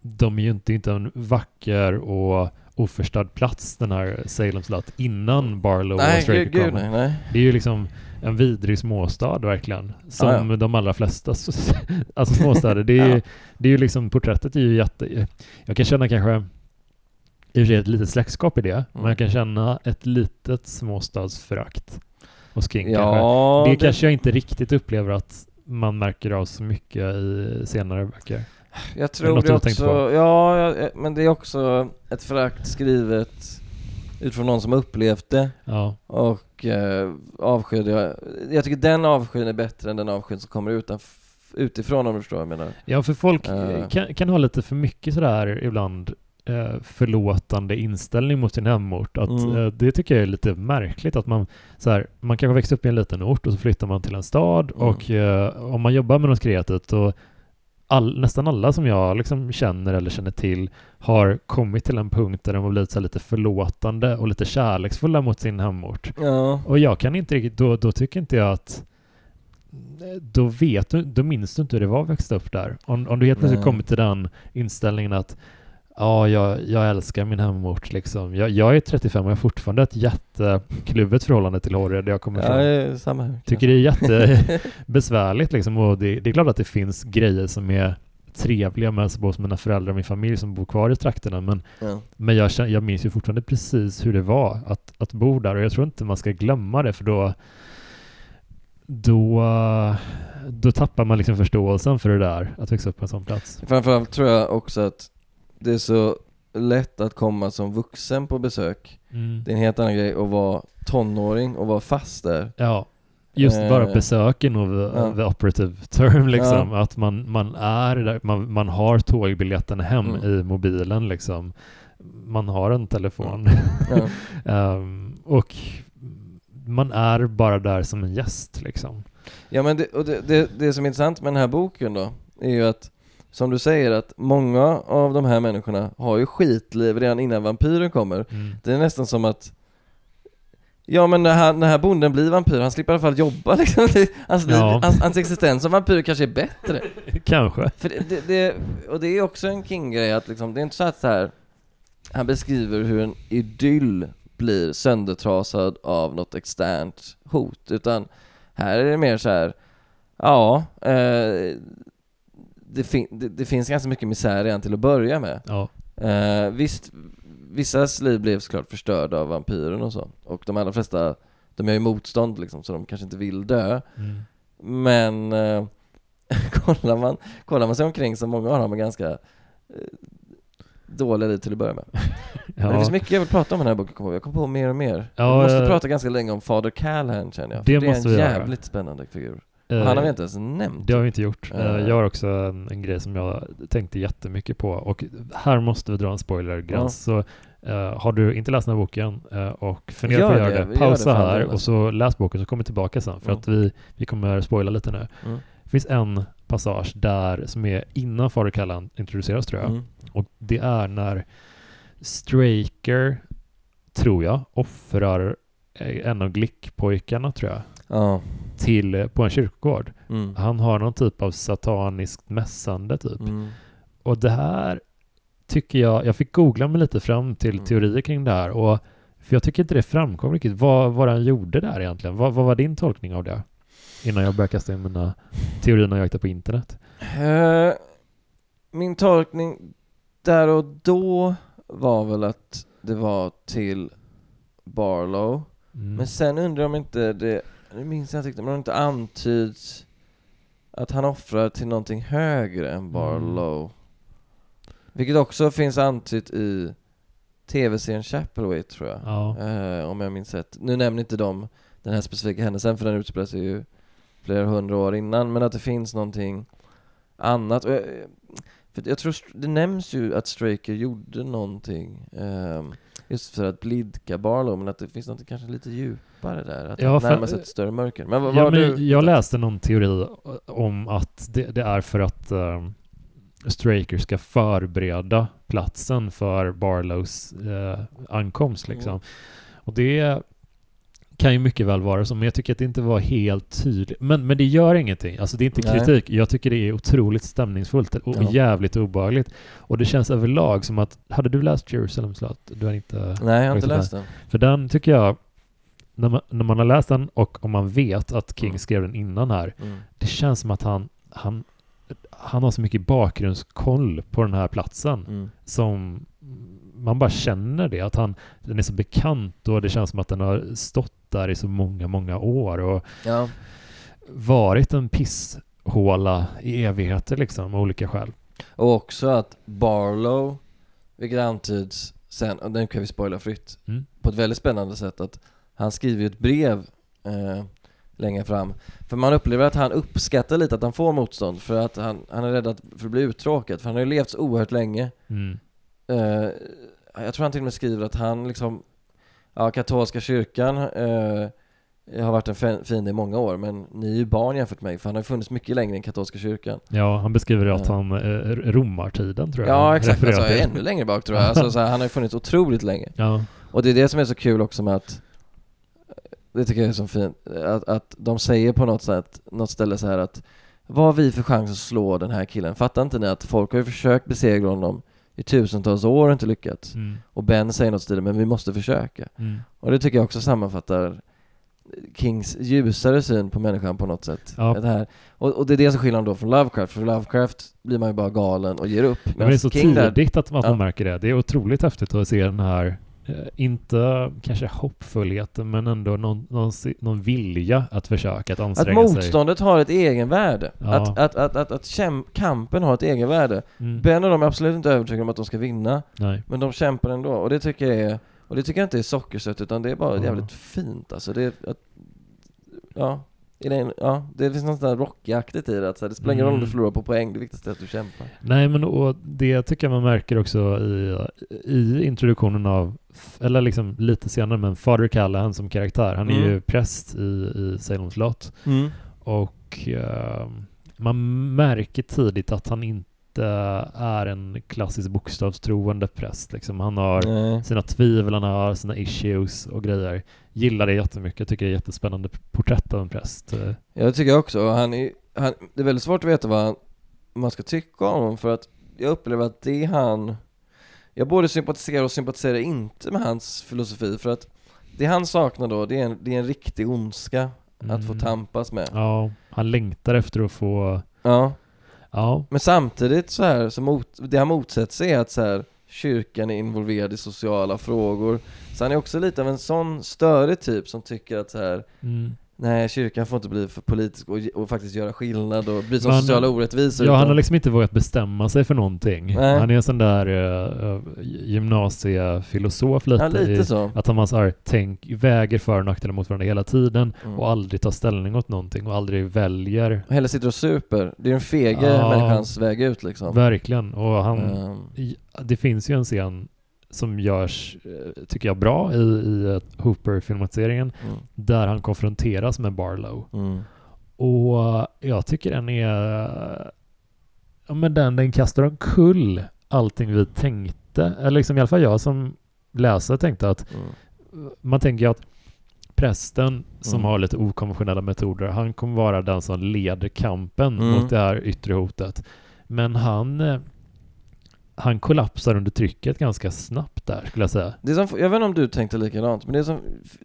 de är ju inte, inte en vacker och oförstörd plats, den här Salem slott, innan Barlow nej, och Straker gud. Nej, nej. Det är ju liksom en vidrig småstad verkligen, som ah, ja. de allra flesta alltså småstäder. Det är, ja. ju, det är ju liksom, porträttet är ju jätte... Jag kan känna kanske i och för sig ett litet släktskap i det, mm. men jag kan känna ett litet småstadsförakt hos King ja, kanske. Det, det kanske jag inte riktigt upplever att man märker av så mycket i senare böcker. Jag tror det också, ja, men det är också ett förakt skrivet utifrån någon som upplevt det. Ja. Och eh, avskyd, jag, jag tycker den avskyn är bättre än den avskyn som kommer utan, utifrån om du förstår vad jag menar. Ja, för folk uh. kan, kan ha lite för mycket sådär ibland eh, förlåtande inställning mot sin hemort. Att, mm. eh, det tycker jag är lite märkligt att man, så här, man kanske växer upp i en liten ort och så flyttar man till en stad mm. och eh, om man jobbar med något kreativt och all, nästan alla som jag liksom känner eller känner till har kommit till en punkt där de har blivit så lite förlåtande och lite kärleksfulla mot sin hemort. Ja. Och jag kan inte riktigt, då, då tycker inte jag att då vet du, då minns du inte hur det var att växa upp där. Om, om du helt plötsligt kommer till den inställningen att Ja, jag, jag älskar min hemort liksom. Jag, jag är 35 och jag har fortfarande ett jättekluvet förhållande till där jag kommer ifrån. Ja, samma här. Tycker det är jättebesvärligt liksom och det, det, är klart att det finns grejer som är trevliga med både hos mina föräldrar och min familj som bor kvar i trakterna men, ja. men jag, jag minns ju fortfarande precis hur det var att, att bo där och jag tror inte man ska glömma det för då då, då tappar man liksom förståelsen för det där, att växa upp på en sån plats. Framförallt tror jag också att det är så lätt att komma som vuxen på besök. Mm. Det är en helt annan grej att vara tonåring och vara fast där. Ja, just eh, bara besöken nog ja. the operative term liksom. Ja. Att man, man är där, man, man har tågbiljetten hem mm. i mobilen liksom. Man har en telefon. Mm. Ja. um, och man är bara där som en gäst liksom. Ja men det, och det, det, det som är intressant med den här boken då, är ju att som du säger att många av de här människorna har ju skitliv redan innan vampyren kommer. Mm. Det är nästan som att Ja men när här, den här bonden blir vampyr, han slipper i alla fall jobba liksom. Hans, ja. hans, hans existens som vampyr kanske är bättre. kanske. För det, det, det, och det är också en King-grej att liksom, det är inte så att så här, han beskriver hur en idyll blir söndertrasad av något externt hot, utan här är det mer så här, ja, eh, det, fin det, det, finns ganska mycket misär redan till att börja med. Ja. Eh, visst, vissas liv blev såklart förstörda av vampyren och så, och de allra flesta, de gör ju motstånd liksom, så de kanske inte vill dö. Mm. Men eh, kollar, man, kollar man sig omkring så många av dem är ganska eh, dåliga liv till att börja med. ja. Men det finns mycket jag vill prata om i den här boken, jag kommer på mer och mer. Ja, vi måste prata ganska länge om Fader Callahan känner jag, det, det är en jävligt göra. spännande figur. Uh, han har vi inte ens nämnt. Det har vi inte gjort. Uh, jag har också en, en, grej som jag tänkte jättemycket på och här måste vi dra en spoilergräns. Uh. Så uh, har du inte läst den här boken och funderar på att göra det, det pausa det här och så läs boken så kommer tillbaka sen för mm. att vi, vi kommer spoila lite nu. Mm. Det finns en passage där som är innan Fader Callan introduceras tror jag. Mm. Och det är när Straker, tror jag, offrar en av Glick-pojkarna tror jag. Ja till, på en kyrkogård. Mm. Han har någon typ av sataniskt mässande typ. Mm. Och det här tycker jag, jag fick googla mig lite fram till mm. teorier kring det här och för jag tycker inte det framkom riktigt vad, vad han gjorde där egentligen. Vad, vad var din tolkning av det? Innan jag börjar kasta in mina teorier när jag hittade på internet. Uh, min tolkning där och då var väl att det var till Barlow. Mm. Men sen undrar jag om inte det nu minns jag inte men det inte antyds att han offrar till någonting högre än Barlow. Mm. Vilket också finns antytt i tv-serien Chapelway tror jag. Ja. Eh, om jag minns rätt. Nu nämner inte de den här specifika händelsen för den utspelar sig ju flera hundra år innan, men att det finns någonting annat. Och jag, för jag tror, det nämns ju att Straker gjorde någonting eh, just för att blidka Barlow, men att det finns något kanske lite djupare där, att ja, närma sig ett större mörker. Men vad, ja, vad men Jag läste någon teori om att det, det är för att um, Straker ska förbereda platsen för Barlows uh, ankomst liksom. Mm. Och det kan ju mycket väl vara så, men jag tycker att det inte var helt tydligt. Men, men det gör ingenting. Alltså det är inte Nej. kritik. Jag tycker det är otroligt stämningsfullt och ja. jävligt obehagligt. Och det känns överlag som att, hade du läst Jerusalem slott? Du har inte... Nej, jag har inte läst den. För den tycker jag, när man, när man har läst den och om man vet att King mm. skrev den innan här, mm. det känns som att han, han, han har så mycket bakgrundskoll på den här platsen mm. som man bara känner det, att han, den är så bekant och det känns som att den har stått där i så många, många år och ja. varit en pisshåla i evigheter liksom, av olika skäl. Och också att Barlow, vilket antyds sen, och den kan vi spoila fritt, mm. på ett väldigt spännande sätt att han skriver ett brev eh, längre fram. För man upplever att han uppskattar lite att han får motstånd för att han, han är rädd för att bli uttråkad, för han har ju levt så oerhört länge. Mm. Eh, jag tror han till och med skriver att han liksom Ja, katolska kyrkan eh, har varit en fiende i många år, men ni är ju barn jämfört med mig, för han har funnits mycket längre än katolska kyrkan. Ja, han beskriver att han, eh, romartiden tror jag. Ja, exakt, alltså ännu längre bak tror jag. Alltså, så här, han har ju funnits otroligt länge. Ja. Och det är det som är så kul också med att, det tycker jag är så fint, att, att de säger på något sätt, något ställe så här att vad har vi för chans att slå den här killen? Fattar inte ni att folk har ju försökt besegra honom i tusentals år och inte lyckats. Mm. Och Ben säger något stil, men vi måste försöka. Mm. Och det tycker jag också sammanfattar Kings ljusare syn på människan på något sätt. Ja. Det här. Och, och, det är det som skiljer honom då från Lovecraft, för Lovecraft blir man ju bara galen och ger upp. Men det är så King tidigt där, att man ja. märker det. Det är otroligt häftigt att se den här inte kanske hoppfullheten, men ändå någon, någon, någon vilja att försöka, att anstränga sig. Att motståndet sig. har ett egenvärde. Ja. Att, att, att, att, att kampen har ett egenvärde. Mm. Ben och de är absolut inte övertygade om att de ska vinna. Nej. Men de kämpar ändå, och det tycker jag är och det tycker jag inte är sockersött utan det är bara mm. jävligt fint alltså. Det är, att, ja, det, ja, det finns något sånt rockaktigt i det. Att, så här, det spelar ingen roll om du mm. förlorar på poäng, det viktigaste är att du kämpar. Nej, men och det tycker jag man märker också i, i introduktionen av, eller liksom lite senare, men Father Callahan som karaktär. Han är mm. ju präst i, i Salems lot. Mm. Och uh, man märker tidigt att han inte är en klassisk bokstavstroende präst. Liksom. Han har Nej. sina tvivel, han har sina issues och grejer. Gillar det jättemycket, jag tycker det är jättespännande porträtt av en präst. Jag tycker också, han är, han, det är väldigt svårt att veta vad han, man ska tycka om honom för att jag upplever att det är han jag både sympatiserar och sympatiserar inte med hans filosofi för att det han saknar då, det är en, det är en riktig ondska mm. att få mm. tampas med. Ja, han längtar efter att få Ja Ja. Men samtidigt så här, så mot, det han motsätter sig är att så här, kyrkan är involverad i sociala frågor. Så han är också lite av en sån störig typ som tycker att så här, mm. Nej, kyrkan får inte bli för politisk och, och faktiskt göra skillnad och bryta mot sociala orättvisor. Ja, utan... han har liksom inte vågat bestämma sig för någonting. Nej. Han är en sån där uh, gymnasiefilosof lite. Ja, lite så. Att han så här, tänk, väger för och nackdelar mot varandra hela tiden mm. och aldrig tar ställning åt någonting och aldrig väljer. Och hela sitter och super. Det är den fege ja, människans väg ut liksom. Verkligen. Och han, um. det finns ju en scen som görs, eh, tycker jag, bra i, i Hooper-filmatiseringen, mm. där han konfronteras med Barlow. Mm. Och jag tycker den är, ja men den, den kastar omkull allting vi tänkte, eller liksom i alla fall jag som läsare tänkte att mm. man tänker att prästen som mm. har lite okonventionella metoder, han kommer vara den som leder kampen mm. mot det här yttre hotet. Men han eh, han kollapsar under trycket ganska snabbt där, skulle jag säga. Det som, jag vet inte om du tänkte likadant, men det som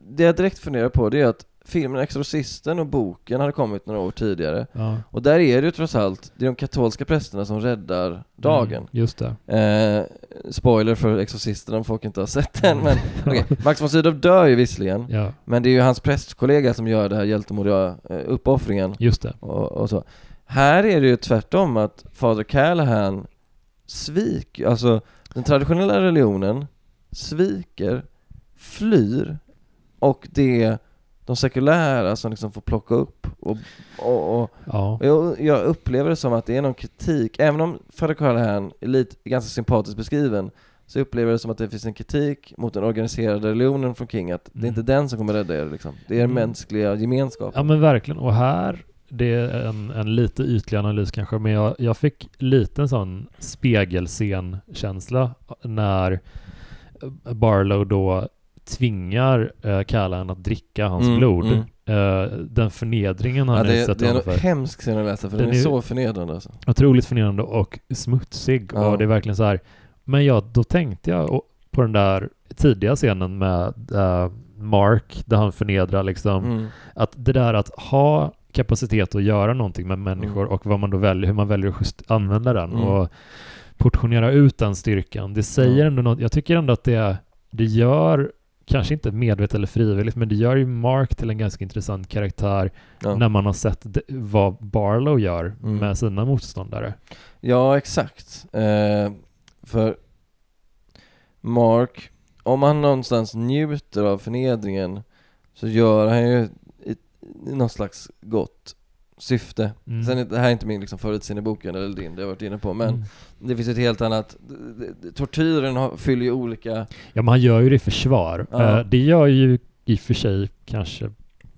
det jag direkt funderar på det är att filmen Exorcisten och boken hade kommit några år tidigare. Ja. Och där är det ju trots allt, det är de katolska prästerna som räddar dagen. Mm, just det. Eh, spoiler för Exorcisten om folk inte har sett den, men okay. Max von Sydow dör ju visserligen, ja. men det är ju hans prästkollega som gör det här hjältemodiga eh, uppoffringen. Just det. Och, och så. Här är det ju tvärtom att Fader Callahan svik, alltså den traditionella religionen sviker, flyr och det de sekulära som liksom får plocka upp och, och, och, ja. och jag, jag, upplever det som att det är någon kritik, även om Fader Callahan är lite, ganska sympatiskt beskriven så upplever jag det som att det finns en kritik mot den organiserade religionen från King, att mm. det är inte den som kommer rädda er liksom. Det är den mm. mänskliga gemenskapen. Ja men verkligen, och här det är en, en lite ytlig analys kanske, men jag, jag fick lite en sån spegelscen-känsla när Barlow då tvingar uh, Callahan att dricka hans mm, blod. Mm. Uh, den förnedringen han ja, utsatt Det är en hemsk scen att läsa, för den, den är, är, så förnedrande alltså. Otroligt förnedrande och smutsig, ja. och det är verkligen så här. Men ja, då tänkte jag på den där tidiga scenen med uh, Mark, där han förnedrar liksom, mm. att det där att ha kapacitet att göra någonting med människor mm. och vad man då väljer, hur man väljer att just använda den mm. och portionera ut den styrkan. Det säger ändå något, jag tycker ändå att det, det gör, kanske inte medvetet eller frivilligt, men det gör ju Mark till en ganska intressant karaktär ja. när man har sett vad Barlow gör mm. med sina motståndare. Ja, exakt. Eh, för Mark, om han någonstans njuter av förnedringen så gör han ju någon slags gott syfte. Mm. Sen, det här är inte min liksom förutseende boken eller din, det har jag varit inne på, men mm. det finns ett helt annat, tortyren har, fyller ju olika... Ja men han gör ju det i försvar. Ja. Uh, det gör ju i och för sig kanske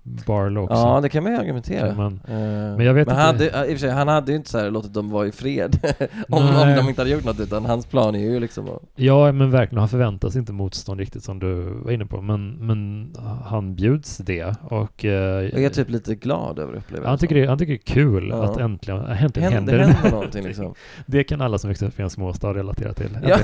Barlow också. Ja, det kan man ju argumentera. Man, uh, men jag vet men inte. Hade, i och för sig, han hade ju inte så låtit dem vara i fred om, om de inte hade gjort något, utan hans plan är ju liksom att... Ja, men verkligen, han förväntar sig inte motstånd riktigt som du var inne på, men, men han bjuds det och... Uh, jag är typ lite glad över upplevelsen. Han tycker det, han tycker det är kul ja. att äntligen, äntligen händer, det händer någonting liksom. det kan alla som växer upp i en småstad relatera till. Ja,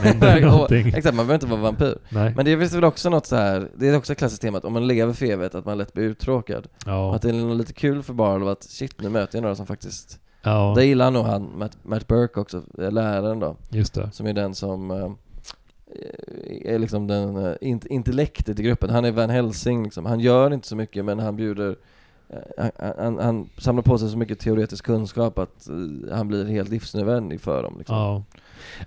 exakt, man behöver inte vara vampyr. Nej. Men det finns väl också något så här, det är också ett klassiskt tema att om man lever för evigt, att man lätt blir uttråkad. Ja. Att det är lite kul för Barlow att shit, nu möter jag några som faktiskt Ja. Det gillar nog han, Matt, Matt Burke också, läraren då. Just det. Som är den som, är liksom den uh, intellektet i gruppen. Han är Van Helsing liksom. Han gör inte så mycket men han bjuder han, han, han, samlar på sig så mycket teoretisk kunskap att han blir helt livsnödvändig för dem. Liksom. Ja.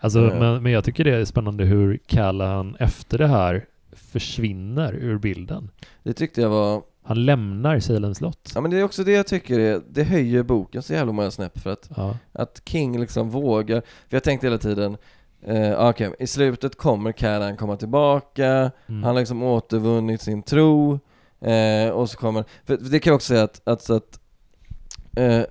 Alltså, uh. men, men jag tycker det är spännande hur Callahan efter det här försvinner ur bilden. Det tyckte jag var... Han lämnar Salem slott. Ja men det är också det jag tycker är, det höjer boken så jävla många snäpp för att, ja. att King liksom vågar, för jag tänkte hela tiden eh, okej, okay, i slutet kommer Callahan komma tillbaka, mm. han har liksom återvunnit sin tro, eh, och så kommer, för det kan jag också säga att, att, att eh,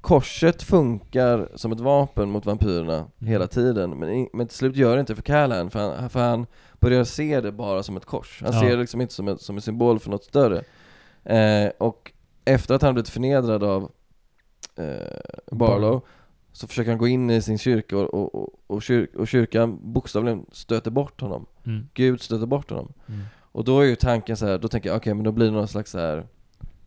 korset funkar som ett vapen mot vampyrerna mm. hela tiden, men, men till slut gör det inte för Callahan, för han, för han börjar se det bara som ett kors. Han ja. ser det liksom inte som, ett, som en symbol för något större. Eh, och efter att han blivit förnedrad av eh, Barlow så försöker han gå in i sin kyrka och, och, och, och, kyr, och kyrkan bokstavligen stöter bort honom. Mm. Gud stöter bort honom. Mm. Och då är ju tanken så här, då tänker jag okej okay, men då blir det någon slags så här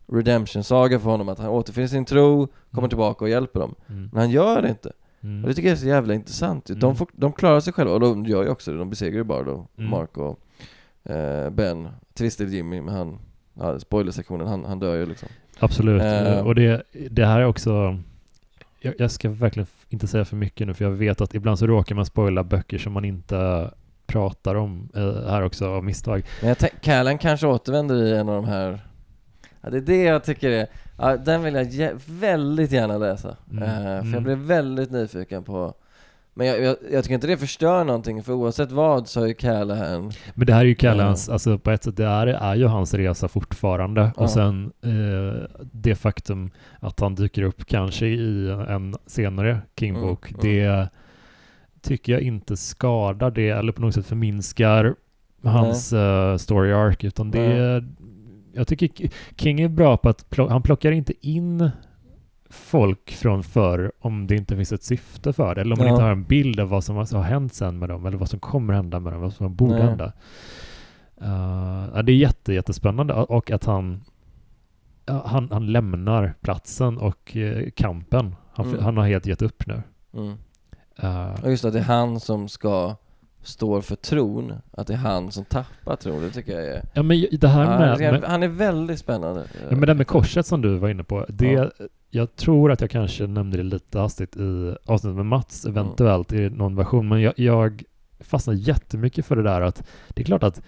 redemption-saga för honom, att han återfinner sin tro, kommer mm. tillbaka och hjälper dem. Mm. Men han gör det inte. Mm. Och det tycker jag är så jävla intressant. Mm. De, får, de klarar sig själva, och de gör ju också det. De besegrar ju bara då mm. Mark och eh, Ben. Twisted Jimmy, men han, ja, spoilersektionen, han, han dör ju liksom. Absolut, eh. och det, det här är också jag, jag, ska verkligen inte säga för mycket nu, för jag vet att ibland så råkar man spoila böcker som man inte pratar om eh, här också av misstag. Men jag Callan kanske återvänder i en av de här Ja, det är det jag tycker är, ja, den vill jag väldigt gärna läsa. Mm. Uh, för mm. jag blev väldigt nyfiken på men jag, jag, jag, tycker inte det förstör någonting, för oavsett vad så är ju Callahan Men det här är ju Callahans, uh. alltså på ett sätt, det här är ju hans resa fortfarande. Uh. Och sen uh, det faktum att han dyker upp kanske i en senare King-bok, mm, det mm. tycker jag inte skadar det, eller på något sätt förminskar hans uh, story arc, utan det, jag tycker King är bra på att pl han plockar inte in folk från förr om det inte finns ett syfte för det, eller om man inte har en bild av vad som har hänt sen med dem, eller vad som kommer hända med dem, vad som borde Nej. hända. Uh, det är jätte, jättespännande och att han, han, han lämnar platsen och uh, kampen. Han, mm. han har helt gett upp nu. Mm. Uh, just det, det är han som ska står för tron, att det är han som tappar tron, det tycker jag är... Ja men det här med... Han, är, han är väldigt spännande. Ja men det med korset som du var inne på, det... Ja. Jag tror att jag kanske nämnde det lite hastigt i avsnittet med Mats, eventuellt mm. i någon version, men jag, jag fastnar jättemycket för det där att det är klart att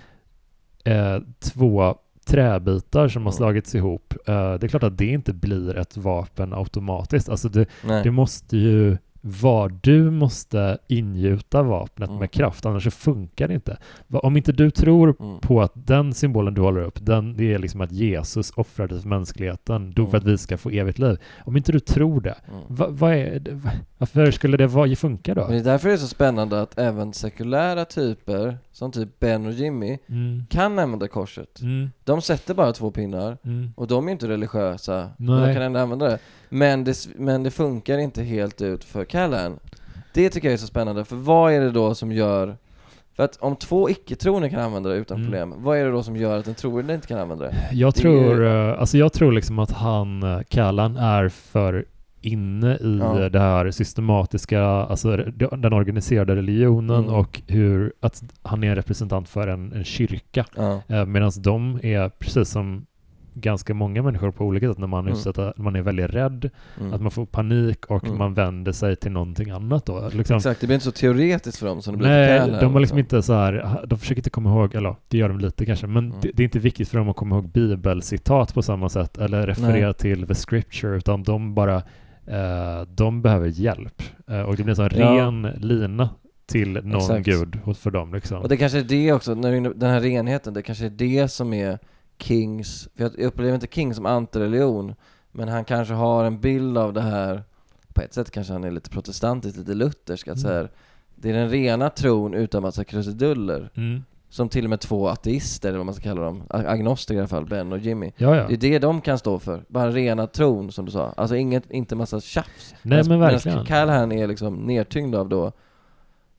eh, två träbitar som har slagits ihop, eh, det är klart att det inte blir ett vapen automatiskt. Alltså det, det måste ju var du måste ingjuta vapnet mm. med kraft, annars funkar det inte. Om inte du tror mm. på att den symbolen du håller upp, den, det är liksom att Jesus offrade för mänskligheten, dog mm. för att vi ska få evigt liv. Om inte du tror det, mm. vad, vad är det, varför skulle det vara, funka då? Men det är därför det är så spännande att även sekulära typer, som typ Ben och Jimmy, mm. kan använda korset. Mm. De sätter bara två pinnar, och de är inte religiösa, men de kan ändå använda det. Men det, men det funkar inte helt ut för Callan. Det tycker jag är så spännande, för vad är det då som gör för att om två icke-troende kan använda det utan mm. problem, vad är det då som gör att en troende inte kan använda det? Jag det tror, är... Eh, alltså jag tror liksom att han, Callan, är för inne i ja. det här systematiska, alltså den organiserade religionen mm. och hur att han är en representant för en, en kyrka. Ja. Eh, Medan de är, precis som ganska många människor på olika sätt när man, mm. utsätta, man är väldigt rädd, mm. att man får panik och mm. man vänder sig till någonting annat då. Liksom. Exakt, det blir inte så teoretiskt för dem som det blir Nej, för de har liksom inte så här, de försöker inte komma ihåg, eller det gör de lite kanske, men mm. det, det, är inte viktigt för dem att komma ihåg bibelcitat på samma sätt eller referera Nej. till the scripture, utan de bara de behöver hjälp. Eh, och det blir en sån ja. ren lina till någon Exakt. gud för dem liksom. Och det kanske är det också, när den här renheten, det kanske är det som är Kings, för jag upplever inte King som antireligion, men han kanske har en bild av det här, på ett sätt kanske han är lite protestantisk, lite luthersk, att mm. så här, det är den rena tron utan massa krusiduller. Mm. Som till och med två ateister, eller vad man ska kalla dem, agnostiker i alla fall, Ben och Jimmy. Ja, ja. Det är det de kan stå för. Bara rena tron, som du sa. Alltså inget, inte massa tjafs. Nej men verkligen. Medan Callahan är liksom nedtyngd av då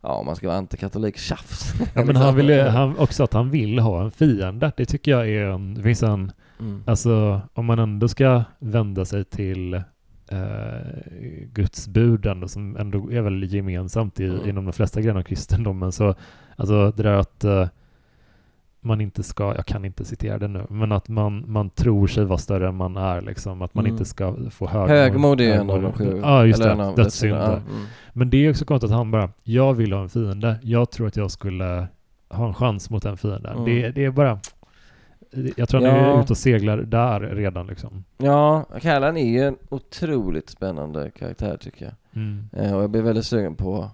ja, om man ska vara antikatolik, tjafs. Ja, men han vill han, också att han vill ha en fiende. Det tycker jag är en, det finns en, mm. alltså om man ändå ska vända sig till eh, Guds bud ändå, som ändå är väl gemensamt i, mm. inom de flesta grenar av kristendomen. Så alltså det där att eh, man inte ska, jag kan inte citera det nu, men att man, man tror sig vara större än man är liksom, att man mm. inte ska få högmod. Högmod är en av de sju. Ja, just det. Dödssynder. Mm. Men det är också konstigt att han bara, jag vill ha en fiende, jag tror att jag skulle ha en chans mot en fiende. Mm. Det, det är bara, jag tror han ja. är ute och seglar där redan liksom. Ja, Callan är ju en otroligt spännande karaktär tycker jag. Mm. Eh, och jag blir väldigt sugen på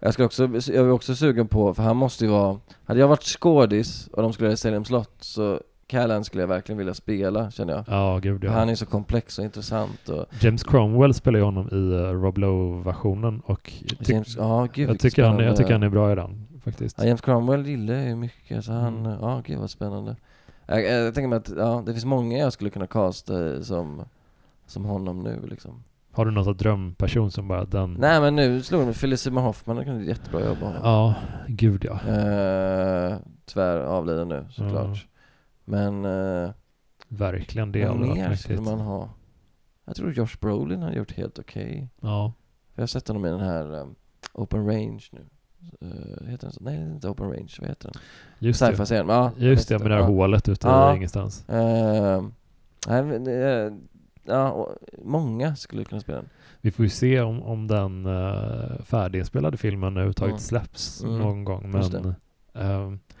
jag, ska också, jag är också sugen på, för han måste ju vara, hade jag varit skådis och de skulle göra Salem slott så Callan skulle jag verkligen vilja spela känner jag. Ja, gud ja. Han är så komplex och intressant och James Cromwell spelar ju honom i uh, Rob Lowe-versionen och James, ja, gud, jag, tycker han, jag tycker han är bra i den faktiskt. Ja, James Cromwell gillar jag ju mycket så han, mm. ja gud vad spännande. Jag, jag, jag tänker mig att, ja, det finns många jag skulle kunna casta som, som honom nu liksom. Har du någon drömperson som bara den... Nej men nu slog de Philip Seymour Hoffman, kan ett jättebra jobb honom. Ja, gud ja. Uh, tyvärr avliden nu såklart. Ja. Men... Uh, Verkligen, det Vad mer skulle man ha? Jag tror Josh Brolin har gjort helt okej. Okay. Ja. Jag har sett honom i den här um, Open Range nu. Uh, heter den så? Nej, inte Open Range, vad heter den? Just det. Ja, Just det, med det här ja. hålet ute ja. ingenstans. Uh, nej, men, uh, ja, många skulle kunna spela den. Vi får ju se om, om den uh, färdiginspelade filmen överhuvudtaget mm. släpps mm. någon gång. Men,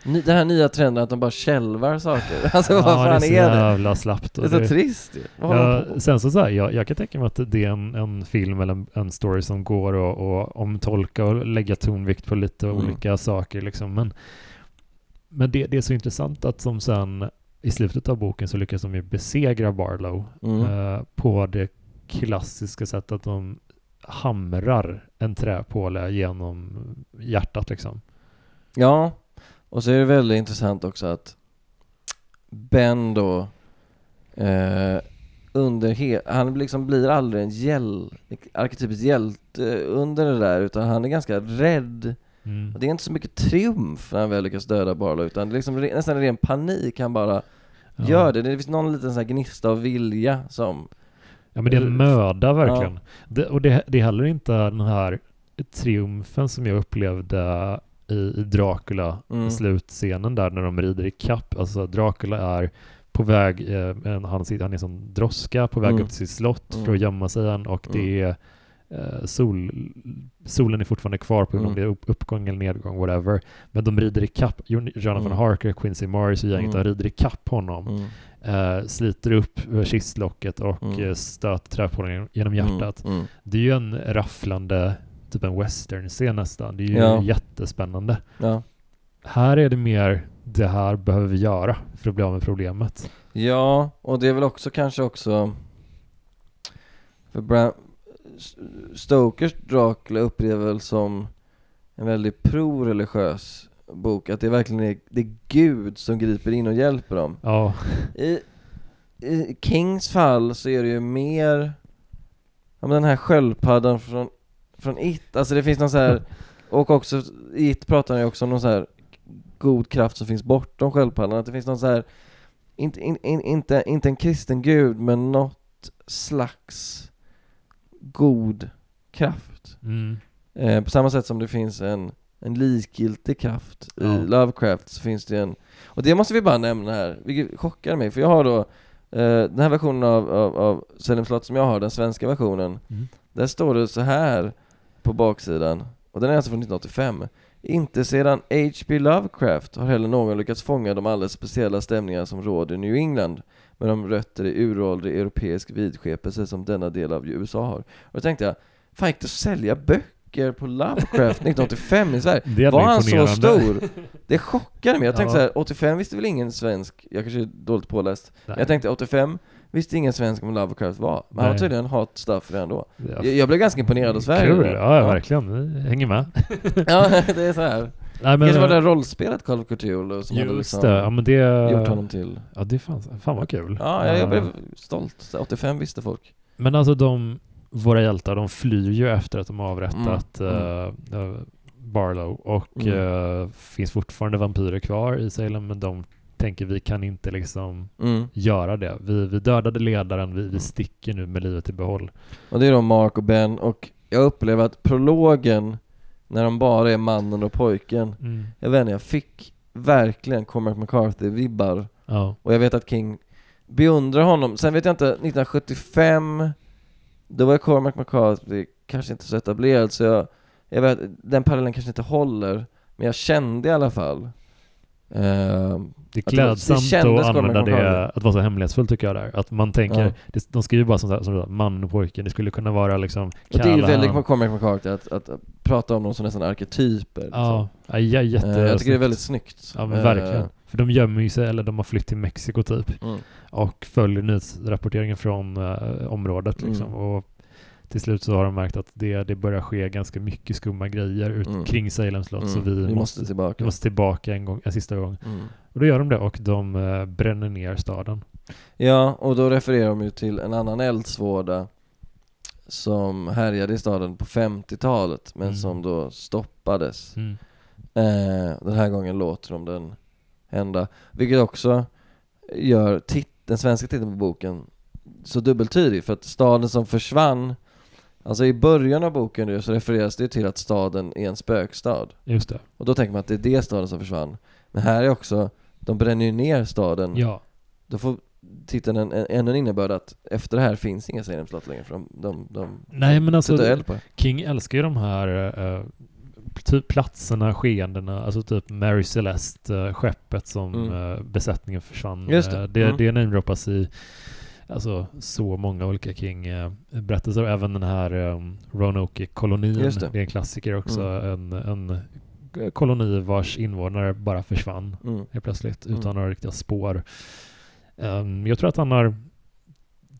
um, den här nya trenden att de bara kälvar saker. Alltså vad ja, fan är det? är det? jävla slappt. Det är så det, trist ja, Sen så, så här, jag, jag kan tänka mig att det är en, en film eller en, en story som går att och omtolka och lägga tonvikt på lite mm. olika saker liksom. Men, men det, det är så intressant att som sen i slutet av boken så lyckas de ju besegra Barlow mm. eh, på det klassiska sättet att de hamrar en träpåle genom hjärtat liksom. Ja, och så är det väldigt intressant också att Ben då eh, under he- han liksom blir aldrig en hjäl arketypisk hjälte under det där utan han är ganska rädd mm. och det är inte så mycket triumf när han väl lyckas döda Barlow utan det är liksom nästan en ren panik han bara ja. gör det. Det finns någon liten sån här gnista av vilja som Ja men det är möda verkligen. Ja. Det, och det, det är heller inte den här triumfen som jag upplevde i, Dracula, mm. slutscenen där när de rider i kapp. Alltså Dracula är på väg, eh, han, han är som droska på väg mm. upp till sitt slott mm. för att gömma sig igen och det mm. är eh, sol, solen är fortfarande kvar på grund av mm. det uppgång eller nedgång, whatever. Men de rider i kapp, Jonathan mm. Harker, Quincy Morris och gänget, mm. de rider i kapp honom. Mm. Eh, sliter upp kistlocket och mm. Eh, stöter träpålen genom hjärtat. Det är ju en rafflande typ en western-scen nästan. Det är ju ja. jättespännande. Ja. Här är det mer, det här behöver vi göra för att bli av med problemet. Ja, och det är väl också kanske också för Bram Stokers Dracula upplever väl som en väldigt pro-religiös bok, att det verkligen är, det är Gud som griper in och hjälper dem. Ja. I, I Kings fall så är det ju mer, ja, den här sköldpaddan från från It, alltså det finns någon så här, och också, i It pratar han ju också om någon så här god kraft som finns bortom sköldpaddan, att det finns någon så här inte, in, in, inte, inte en kristen gud, men något slags god kraft. Mm. Eh, på samma sätt som det finns en, en likgiltig kraft ja. i Lovecraft så finns det en, och det måste vi bara nämna här, vilket chockar mig, för jag har då eh, den här versionen av, av, av Salem slott som jag har, den svenska versionen, mm. där står det så här på baksidan, och den är alltså från 1985. Inte sedan H.P. Lovecraft har heller någon lyckats fånga de alldeles speciella stämningar som råder i New England med de rötter i uråldrig europeisk vidskepelse som denna del av USA har. Och då tänkte jag, fan gick det att sälja böcker på Lovecraft 1985 i Sverige? Var han så stor? Det chockade mig. Jag tänkte ja. så här, 85 visste väl ingen svensk, jag kanske är dåligt påläst, Nej. jag tänkte 85 visste ingen svensk om Lovecraft var. Men han var tydligen hot stuff redan då. Ja. Jag, jag, blev ganska imponerad av Sverige. Kul, ja, ja, verkligen. Hänger med. ja, det är så här. Nej, men, kanske var det rollspelet Call of Cthulhu som hade liksom det, ja, men det, gjort honom till... Ja, det fan, fan vad kul. Ja, jag, jag blev stolt. 85 visste folk. Men alltså de, våra hjältar, de flyr ju efter att de avrättat mm. Uh, Barlow och mm. uh, finns fortfarande vampyrer kvar i Salem, men de tänker vi kan inte liksom mm. göra det. Vi, vi dödade ledaren, vi, vi mm. sticker nu med livet i behåll. Och det är då Mark och Ben och jag upplever att prologen när de bara är mannen och pojken, mm. jag vet inte, jag fick verkligen Cormac McCarthy-vibbar. Ja. Och jag vet att King beundrar honom. Sen vet jag inte, 1975, då var Cormac McCarthy kanske inte så etablerad, så jag, jag vet, den parallellen kanske inte håller, men jag kände i alla fall det är klädsamt det att använda det, att vara så hemlighetsfull tycker jag där. Att man tänker, ja. det, de skriver bara som, som man och pojke, det skulle kunna vara liksom och Det är ju väldigt Cormac McCarthy att, att, att, prata om dem som nästan arketyper. Liksom. Ja, ja, jätte, uh, jag tycker det är väldigt snyggt. Ja men verkligen. Uh, För de gömmer ju sig, eller de har flytt till Mexiko typ. Mm. Och följer nyhetsrapporteringen från området liksom. Mm. Och till slut så har de märkt att det, det börjar ske ganska mycket skumma grejer ut mm. kring Salem slott mm. så vi, vi måste, måste, tillbaka. Vi måste tillbaka en, gång, en sista gång. Mm. Och då gör de det och de uh, bränner ner staden. Ja, och då refererar de ju till en annan eldsvåda som härjade i staden på 50-talet men mm. som då stoppades. Mm. Eh, den här gången låter de den hända. Vilket också gör den svenska titeln på boken så dubbeltydig för att staden som försvann Alltså i början av boken så refereras det till att staden är en spökstad. Just det. Och då tänker man att det är det staden som försvann. Men här är också, de bränner ju ner staden. Ja. Då får titeln en, en, ännu en innebörd att efter det här finns inga Salem slott längre för de, de, de Nej men alltså. King älskar ju de här uh, typ platserna, skeendena, alltså typ Mary Celeste, uh, skeppet som mm. uh, besättningen försvann. Just det. det, mm. det namedroppas i alltså så många olika King-berättelser. Eh, Även den här um, Roanoke-kolonin, det. det. är en klassiker också. Mm. En, en koloni vars invånare bara försvann mm. helt plötsligt utan mm. några riktiga spår. Um, jag tror att han har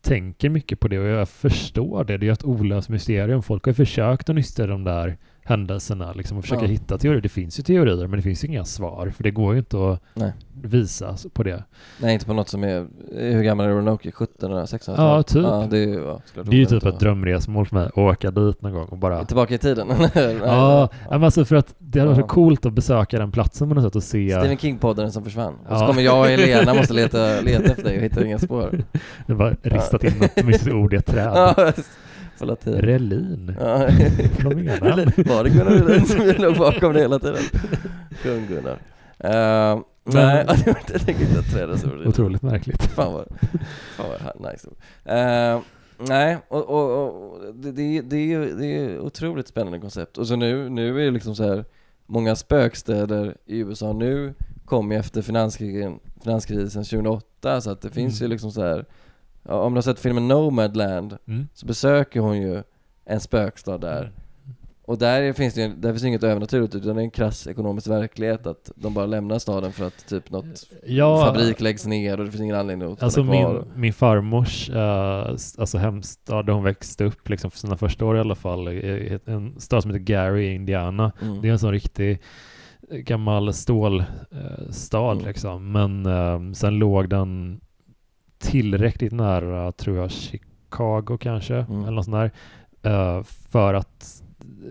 tänker mycket på det och jag förstår det. Det är ett olöst mysterium. Folk har försökt att nysta de där händelserna liksom och försöka ja. hitta teorier. Det finns ju teorier men det finns inga svar för det går ju inte att Nej. visa på det. Nej, inte på något som är, hur gammal är Roanoke? 1700 1600 Ja, typ. Ja, det är, ja, det är ju typ ett drömresmål för mig att åka dit någon gång och bara... Tillbaka i tiden? ja, men alltså för att det hade varit så coolt att besöka den platsen på något sätt och se... Stephen King-podden som försvann. Och så kommer jag och Helena måste leta, leta efter dig och hittar inga spår. Det var ristat in något mystiskt ord i ett träd på latin. Relin? Ja. Var det Gunnar Relin som låg bakom det hela tiden? Kung Gunnar. Uh, nej, jag tänker inte att träda så. Otroligt märkligt. Fan vad, fan vad nice. Uh, nej, och, och, och det, det, det, är ju, det är otroligt spännande koncept. Och så nu, nu är det liksom så här många spökstäder i USA nu kom ju efter finanskrisen, finanskrisen 2008 så att det finns mm. ju liksom så här om du har sett filmen Nomadland mm. så besöker hon ju en spökstad där. Mm. Och där finns det där finns inget övernaturligt utan det är en krass ekonomisk verklighet att de bara lämnar staden för att typ något ja, fabrik läggs ner och det finns ingen anledning att Alltså min, min farmors uh, alltså hemstad där hon växte upp liksom för sina första år i alla fall, en stad som heter Gary i Indiana. Mm. Det är en sån riktig gammal stålstad uh, mm. liksom. Men uh, sen låg den tillräckligt nära, tror jag, Chicago kanske, mm. eller något sånt där, uh, för att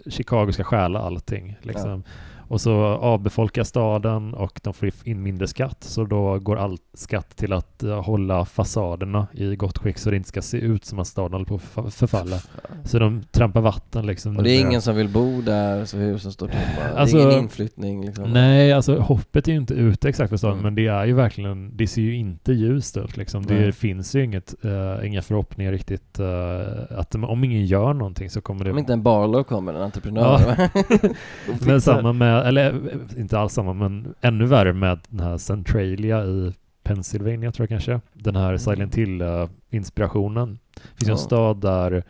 Chicago ska stjäla allting. Liksom. Ja. Och så avbefolkas staden och de får in mindre skatt. Så då går all skatt till att uh, hålla fasaderna i gott skick så det inte ska se ut som att staden håller på att förfalla. Så de trampar vatten liksom. Och det är ingen som vill bo där, så husen står tomma. Alltså, det är ingen inflyttning liksom. Nej, alltså hoppet är ju inte ute exakt för staden, mm. men det är ju verkligen, det ser ju inte ljust ut liksom. Det mm. finns ju inget, uh, inga förhoppningar riktigt uh, att om ingen gör någonting så kommer det... Om inte en Barlow kommer, en entreprenör. Ja. men samma med eller inte alls samma, men ännu värre med den här Centralia i Pennsylvania tror jag kanske. Den här mm. Silent Hill-inspirationen. Det finns ja. en stad där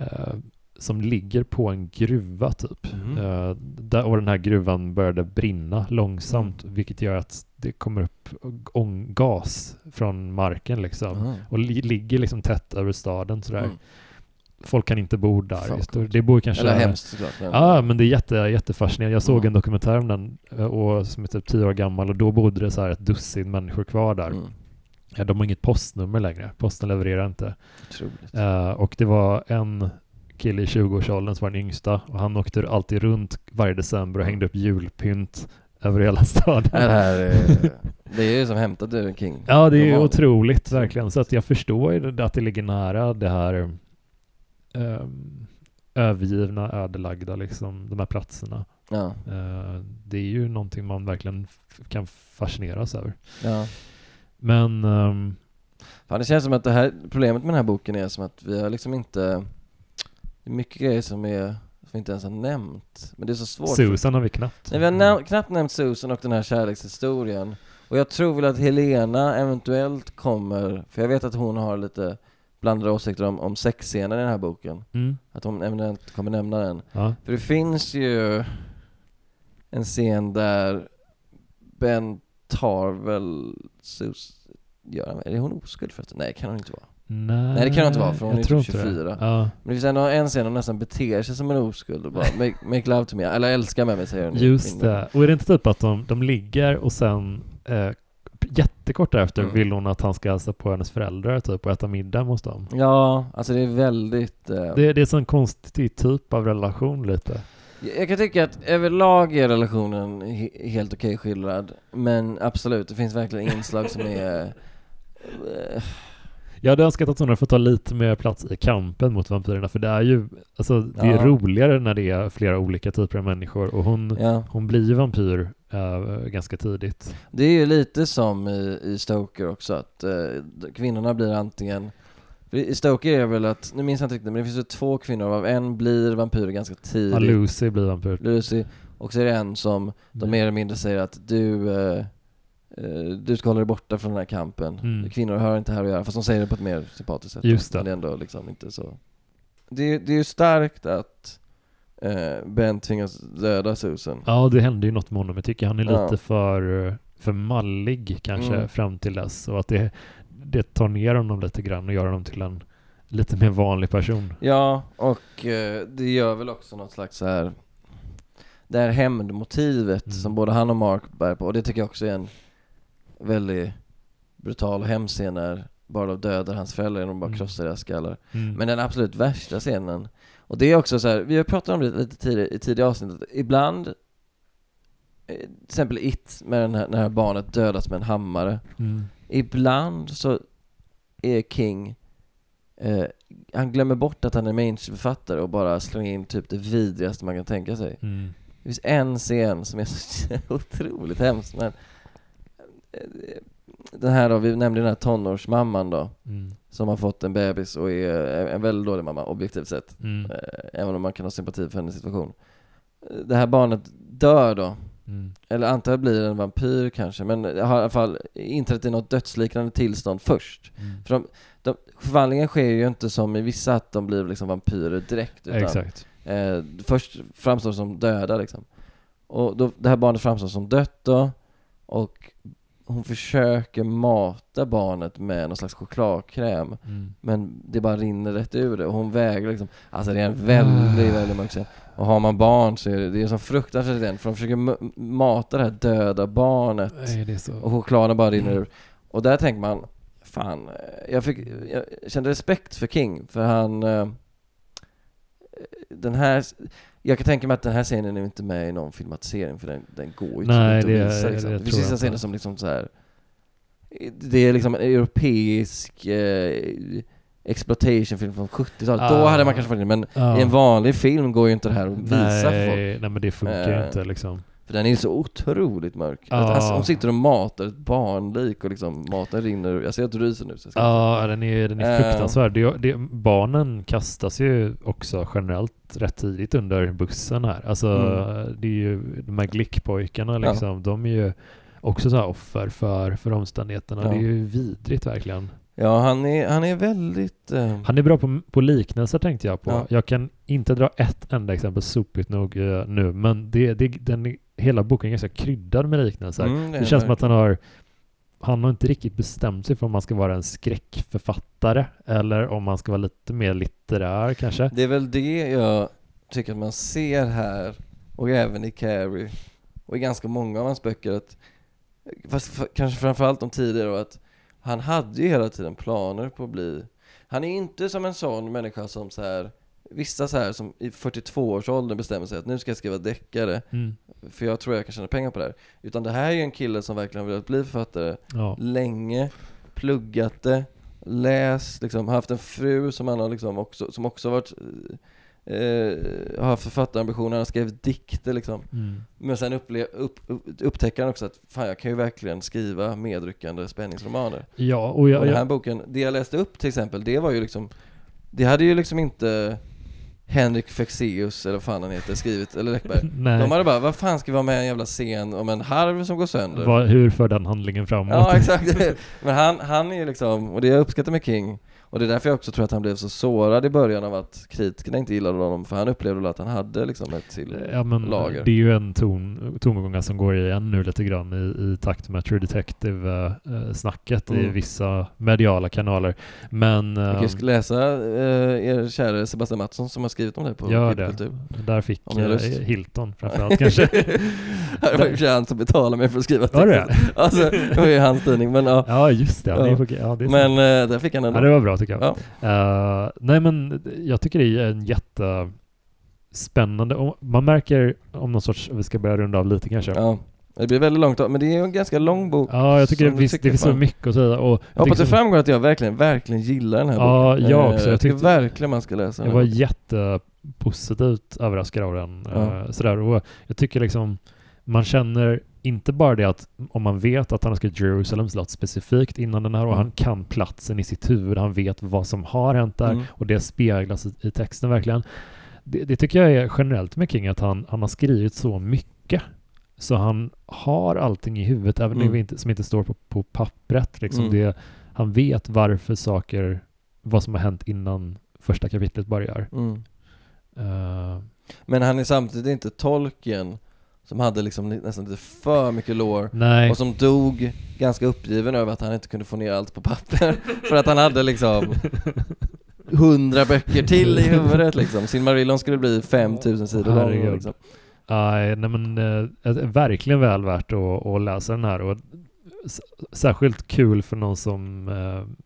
uh, som ligger på en gruva typ. Mm. Uh, där, och den här gruvan började brinna långsamt, mm. vilket gör att det kommer upp gas från marken liksom. Mm. Och li ligger liksom tätt över staden sådär. Mm folk kan inte bo där. Just, det bor kanske... Eller hemskt såklart. Ja, ah, men det är jätte, jättefascinerande. Jag såg mm. en dokumentär om den eh, och, som är typ tio år gammal och då bodde det så här ett dussin människor kvar där. Mm. Ja, de har inget postnummer längre. Posten levererar inte. Uh, och det var en kille i 20-årsåldern som var den yngsta och han åkte alltid runt varje december och hängde upp julpynt över hela staden. Det här är, det är ju som hämtat ur King. Ja, det är ju otroligt verkligen. Så att jag förstår ju att det ligger nära det här um, övergivna, ödelagda liksom, de här platserna. Ja. Uh, det är ju någonting man verkligen kan fascineras över. Ja. Men um, Fan, det känns som att det här problemet med den här boken är som att vi har liksom inte Det är mycket grejer som är som vi inte ens har nämnt Men det är så svårt Susan har vi knappt Nej vi har näm knappt nämnt Susan och den här kärlekshistorien Och jag tror väl att Helena eventuellt kommer För jag vet att hon har lite blandade åsikter om, om sexscenen i den här boken mm. Att hon eventuellt kommer nämna den ja. För det finns ju En scen där Ben tar väl Susan gör är hon oskuld förresten? Nej, kan hon inte vara. Nej, Nej det kan hon inte vara för hon är typ 24 ja. Men det finns ändå en scen hon nästan beter sig som en oskuld och bara make, make love to me, eller älska med mig säger hon Just det, och är det inte typ att de, de ligger och sen eh, jättekort därefter mm. vill hon att han ska hälsa på hennes föräldrar typ och äta middag hos dem Ja, alltså det är väldigt eh... det, det är en sån konstig typ av relation lite jag kan tycka att överlag är relationen helt okej okay skildrad Men absolut, det finns verkligen inslag som är jag hade önskat att hon hade fått ta lite mer plats i kampen mot vampyrerna för det är ju, alltså det är ja. roligare när det är flera olika typer av människor och hon, ja. hon blir ju vampyr äh, ganska tidigt. Det är ju lite som i, i Stoker också att äh, kvinnorna blir antingen i Stoker är det väl att, nu minns jag inte riktigt, men det finns ju två kvinnor av en blir vampyr ganska tidigt. Ja, Lucy blir vampyr. Lucy. Och så är det en som de mer eller mindre säger att du Eh, du ska hålla dig borta från den här kampen. Mm. Kvinnor har inte här att göra, fast de säger det på ett mer sympatiskt sätt. Just det. Men det är ändå liksom inte så. Det, det är ju starkt att eh, Ben tvingas döda Susan. Ja, det händer ju något med honom. Jag tycker han är ja. lite för, för mallig kanske mm. fram till dess. Och att det, det tar ner honom lite grann och gör honom till en lite mer vanlig person. Ja, och eh, det gör väl också något slags så här det här hämndmotivet mm. som både han och Mark bär på. Och det tycker jag också är en väldigt brutal och hemsk scen när Barlow dödar hans föräldrar genom att bara mm. krossa deras skallar. Mm. Men den absolut värsta scenen, och det är också så här, vi har pratat om det lite tidigare, i tidigare avsnitt, ibland eh, till exempel It, med den här, när barnet dödas med en hammare. Mm. Ibland så är King eh, han glömmer bort att han är mainstream-författare och bara slänger in typ det vidrigaste man kan tänka sig. Mm. Det finns en scen som är så otroligt hemsk, men den här då, vi nämnde den här tonårsmamman då, mm. Som har fått en bebis och är en väldigt dålig mamma, objektivt sett. Mm. Eh, även om man kan ha sympati för hennes situation. Det här barnet dör då. Mm. Eller antar jag blir en vampyr kanske, men har i alla fall inträtt i något dödsliknande tillstånd först. Mm. För de, de, förvandlingen sker ju inte som i vissa, att de blir liksom vampyrer direkt. Utan, Exakt. Eh, först framstår som döda liksom. Och då, det här barnet framstår som dött då, och hon försöker mata barnet med någon slags chokladkräm mm. Men det bara rinner rätt ur det. Och hon vägrar liksom. Alltså det är en väldigt, ah. väldigt mörk scen. Och har man barn så är det, det är en sån fruktansvärd scen för de försöker mata det här döda barnet. Nej, Och chokladen bara rinner ur. Och där tänker man Fan, jag, fick, jag kände respekt för King för han eh, Den här jag kan tänka mig att den här scenen är inte med i någon filmatisering för den, den går ju Nej, inte att visa liksom. Det, det finns vissa scener som liksom så här. Det är liksom en europeisk eh, exploitation-film från 70-talet. Ah. Då hade man kanske fått det, men ah. i en vanlig film går ju inte det här att visa nej, folk. Nej men det funkar ju inte liksom. För den är så otroligt mörk. Ah. Alltså, hon sitter och matar ett barnlik och liksom maten rinner Jag ser att du ryser nu. Ja, ah, den är, den är fruktansvärd. Det, det, barnen kastas ju också generellt rätt tidigt under bussen här. Alltså mm. det är ju de här glickpojkarna liksom. Ja. De är ju också så offer för, för omständigheterna. Ja. Det är ju vidrigt verkligen. Ja, han är, han är väldigt... Uh... Han är bra på, på liknelser tänkte jag på. Ja. Jag kan inte dra ett enda exempel sopigt nog uh, nu, men det, det, den, hela boken är ganska kryddad med liknelser. Mm, det, det känns som att han har han har inte riktigt bestämt sig för om man ska vara en skräckförfattare eller om man ska vara lite mer litterär kanske. Det är väl det jag tycker att man ser här och även i Carrie och i ganska många av hans böcker att fast kanske framförallt om tidigare då att han hade ju hela tiden planer på att bli Han är inte som en sån människa som så här vissa så här som i 42-årsåldern bestämmer sig att nu ska jag skriva deckare, mm. för jag tror jag kan tjäna pengar på det här. Utan det här är ju en kille som verkligen har velat bli författare ja. länge, pluggat det, läst, liksom, haft en fru som han har liksom också, som också varit eh, har författarambitioner, han skrev dikter liksom. Mm. Men sen upple- upp, upp, upptäcker han också att fan jag kan ju verkligen skriva medryckande spänningsromaner. Ja, och, jag, och den här jag... boken, det jag läste upp till exempel, det var ju liksom, det hade ju liksom inte Henrik Fexeus, eller vad fan han heter, skrivit, eller Läckberg. Nej. De hade bara, vad fan ska vi ha med en jävla scen om en harv som går sönder? Var, hur för den handlingen framåt? Ja, exakt. Men han, han är ju liksom, och det jag uppskattar med King, och det är därför jag också tror att han blev så sårad i början av att kritikerna inte gillade honom, för han upplevde väl att han hade liksom ett till ja, men lager. Det är ju en ton, tongångar som går igen nu lite grann i, i takt med True Detective-snacket mm. i vissa mediala kanaler. Men... Man kan ju äh, läsa äh, er kära Sebastian Mattsson som har skrivit om det på Gör det. Kultur. Där fick äh, Hilton framförallt kanske. det var ju han som betalade mig för att skriva texten. Var det? alltså, det var ju hans tidning, men ja. Ja, just det. Ja. Ja. ja det men äh, där fick han ändå. Ja, det var bra tycker jag. Ja. Uh, nej men jag tycker det är en jättespännande, man märker om någon sorts, vi ska börja runda av lite kanske. Ja. Det blir väldigt långt men det är en ganska lång bok. Ja, jag tycker det, visst, det finns så mycket att säga. Och jag hoppas det framgår att jag verkligen, verkligen gillar den här ja, boken. Ja, jag också. Jag, tycker verkligen man ska läsa den. Jag var jättepositivt överraskad av den. Ja. Uh, sådär. Och jag tycker liksom, man känner inte bara det att om man vet att han har skrivit Jerusalems låt specifikt innan den här och mm. han kan platsen i sitt huvud, han vet vad som har hänt där mm. och det speglas i, i texten verkligen. Det, det, tycker jag är generellt med King, att han, han har skrivit så mycket. Så han har allting i huvudet, även mm. det inte, som inte står på, på pappret. Liksom mm. det, han vet varför saker, vad som har hänt innan första kapitlet börjar. Uh, Men han är samtidigt inte tolken som hade liksom nästan lite för mycket lore Nej. och som dog ganska uppgiven över att han inte kunde få ner allt på papper för att han hade liksom hundra böcker till i huvudet liksom. Sin Marillon skulle bli 5000 sidor lång liksom. Nej, nej men äh, verkligen väl värt att, att läsa den här och särskilt kul för någon som äh,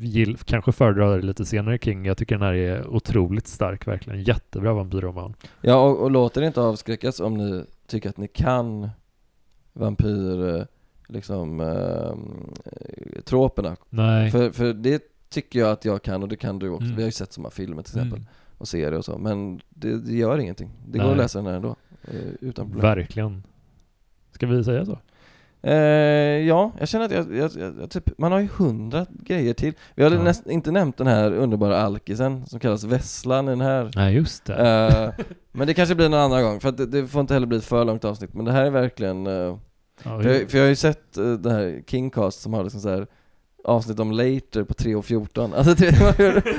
gill, kanske föredrar det lite senare King. Jag tycker den här är otroligt stark, verkligen. Jättebra vampyrroman. Ja, och, och låter inte avskräckas om ni tycker att ni kan vampyr, eh, liksom, äh, troperna. Nej. För, för det tycker jag att jag kan och det kan du också. Mm. Vi har ju sett sådana filmer till exempel. Mm. Och serier och så. Men det, det gör ingenting. Det Nej. går att läsa den här ändå. Utan problem. Verkligen. Ska vi säga så? Eh, ja, jag känner att jag, jag, jag, typ, man har ju hundra grejer till. Vi har ja. näst, inte nämnt den här underbara alkisen som kallas Vesslan i den här. Nej, just det. Eh, men det kanske blir någon annan gång, för att det, det, får inte heller bli ett för långt avsnitt. Men det här är verkligen... Eh, ja, för, jag, för, jag, har ju sett uh, det här Kingcast som har liksom så här avsnitt om later på 3 och 14. Alltså, det,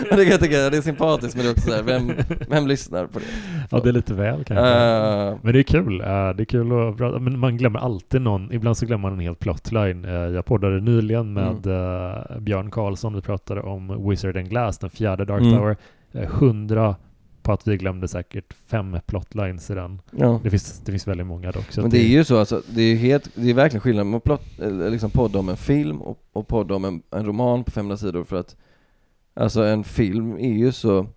kan jag tycka, det är sympatiskt men det är också såhär, vem, vem lyssnar på det? Ja det är lite väl kanske. Uh, men det är kul, uh, det är kul att prata, men man glömmer alltid någon, ibland så glömmer man en helt plotline. Uh, jag poddade nyligen med mm. Björn Karlsson, vi pratade om Wizard and Glass, den fjärde Dark mm. Tower. Mm. 100 på att vi glömde säkert fem plotlines i den. Ja. Det, finns, det finns väldigt många dock. Men det, det är ju så alltså, det är, helt, det är verkligen skillnad med plot, liksom podd om en film och, och podd om en, en roman på 500 sidor för att Alltså en film är ju så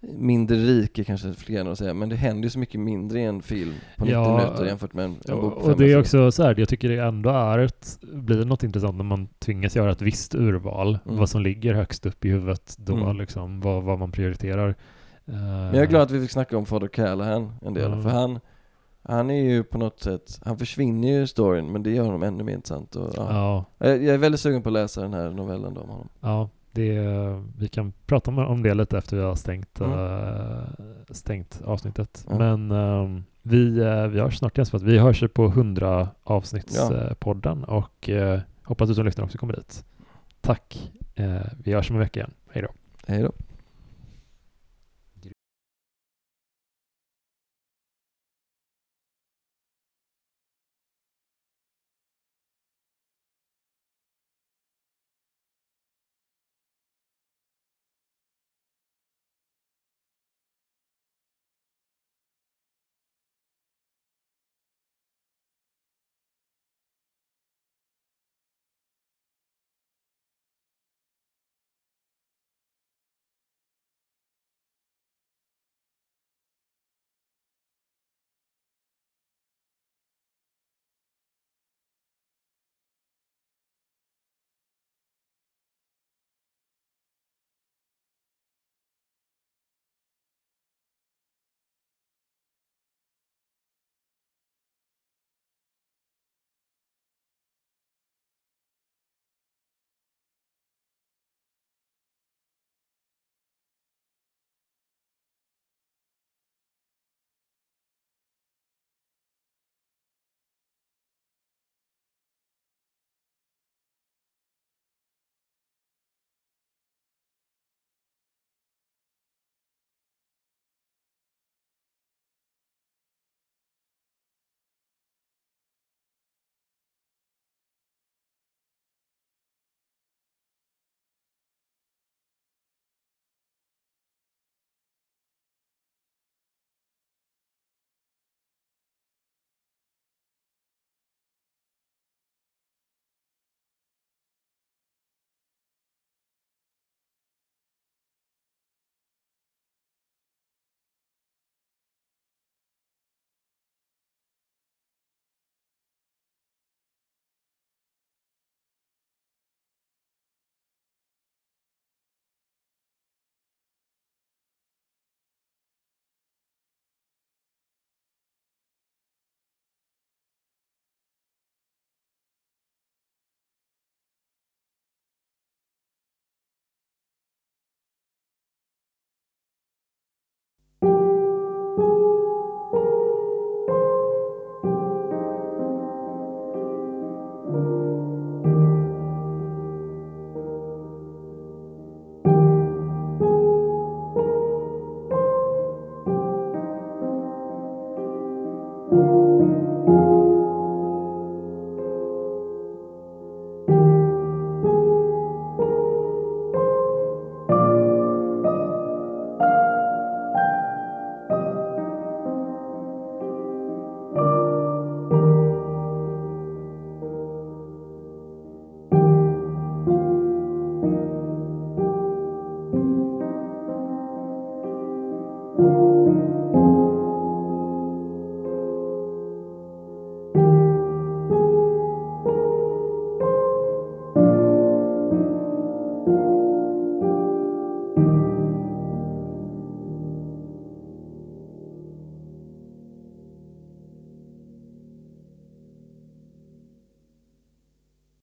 mindre rike kanske fler att säga, men det händer ju så mycket mindre i en film på 90 ja, minuter jämfört med en, en bok på Och det är också så här, jag tycker det ändå är ett, blir något intressant när man tvingas göra ett visst urval, mm. vad som ligger högst upp i huvudet då, mm. liksom, vad, vad man prioriterar. Men jag är glad att vi fick snacka om Fader Callahan en del, mm. för han han är ju på något sätt, han försvinner ju i storyn men det gör honom ännu mer intressant och, ja. ja. Jag, jag är väldigt sugen på att läsa den här novellen om honom. Ja, det, vi kan prata om det lite efter vi har stängt, mm. uh, stängt avsnittet. Mm. Men uh, vi, uh, vi hörs snart igen för att vi hörs på 100 avsnittspodden ja. och hoppas du som lyssnar också kommer dit. Tack. vi hörs om en vecka igen. Hej då. Hej då.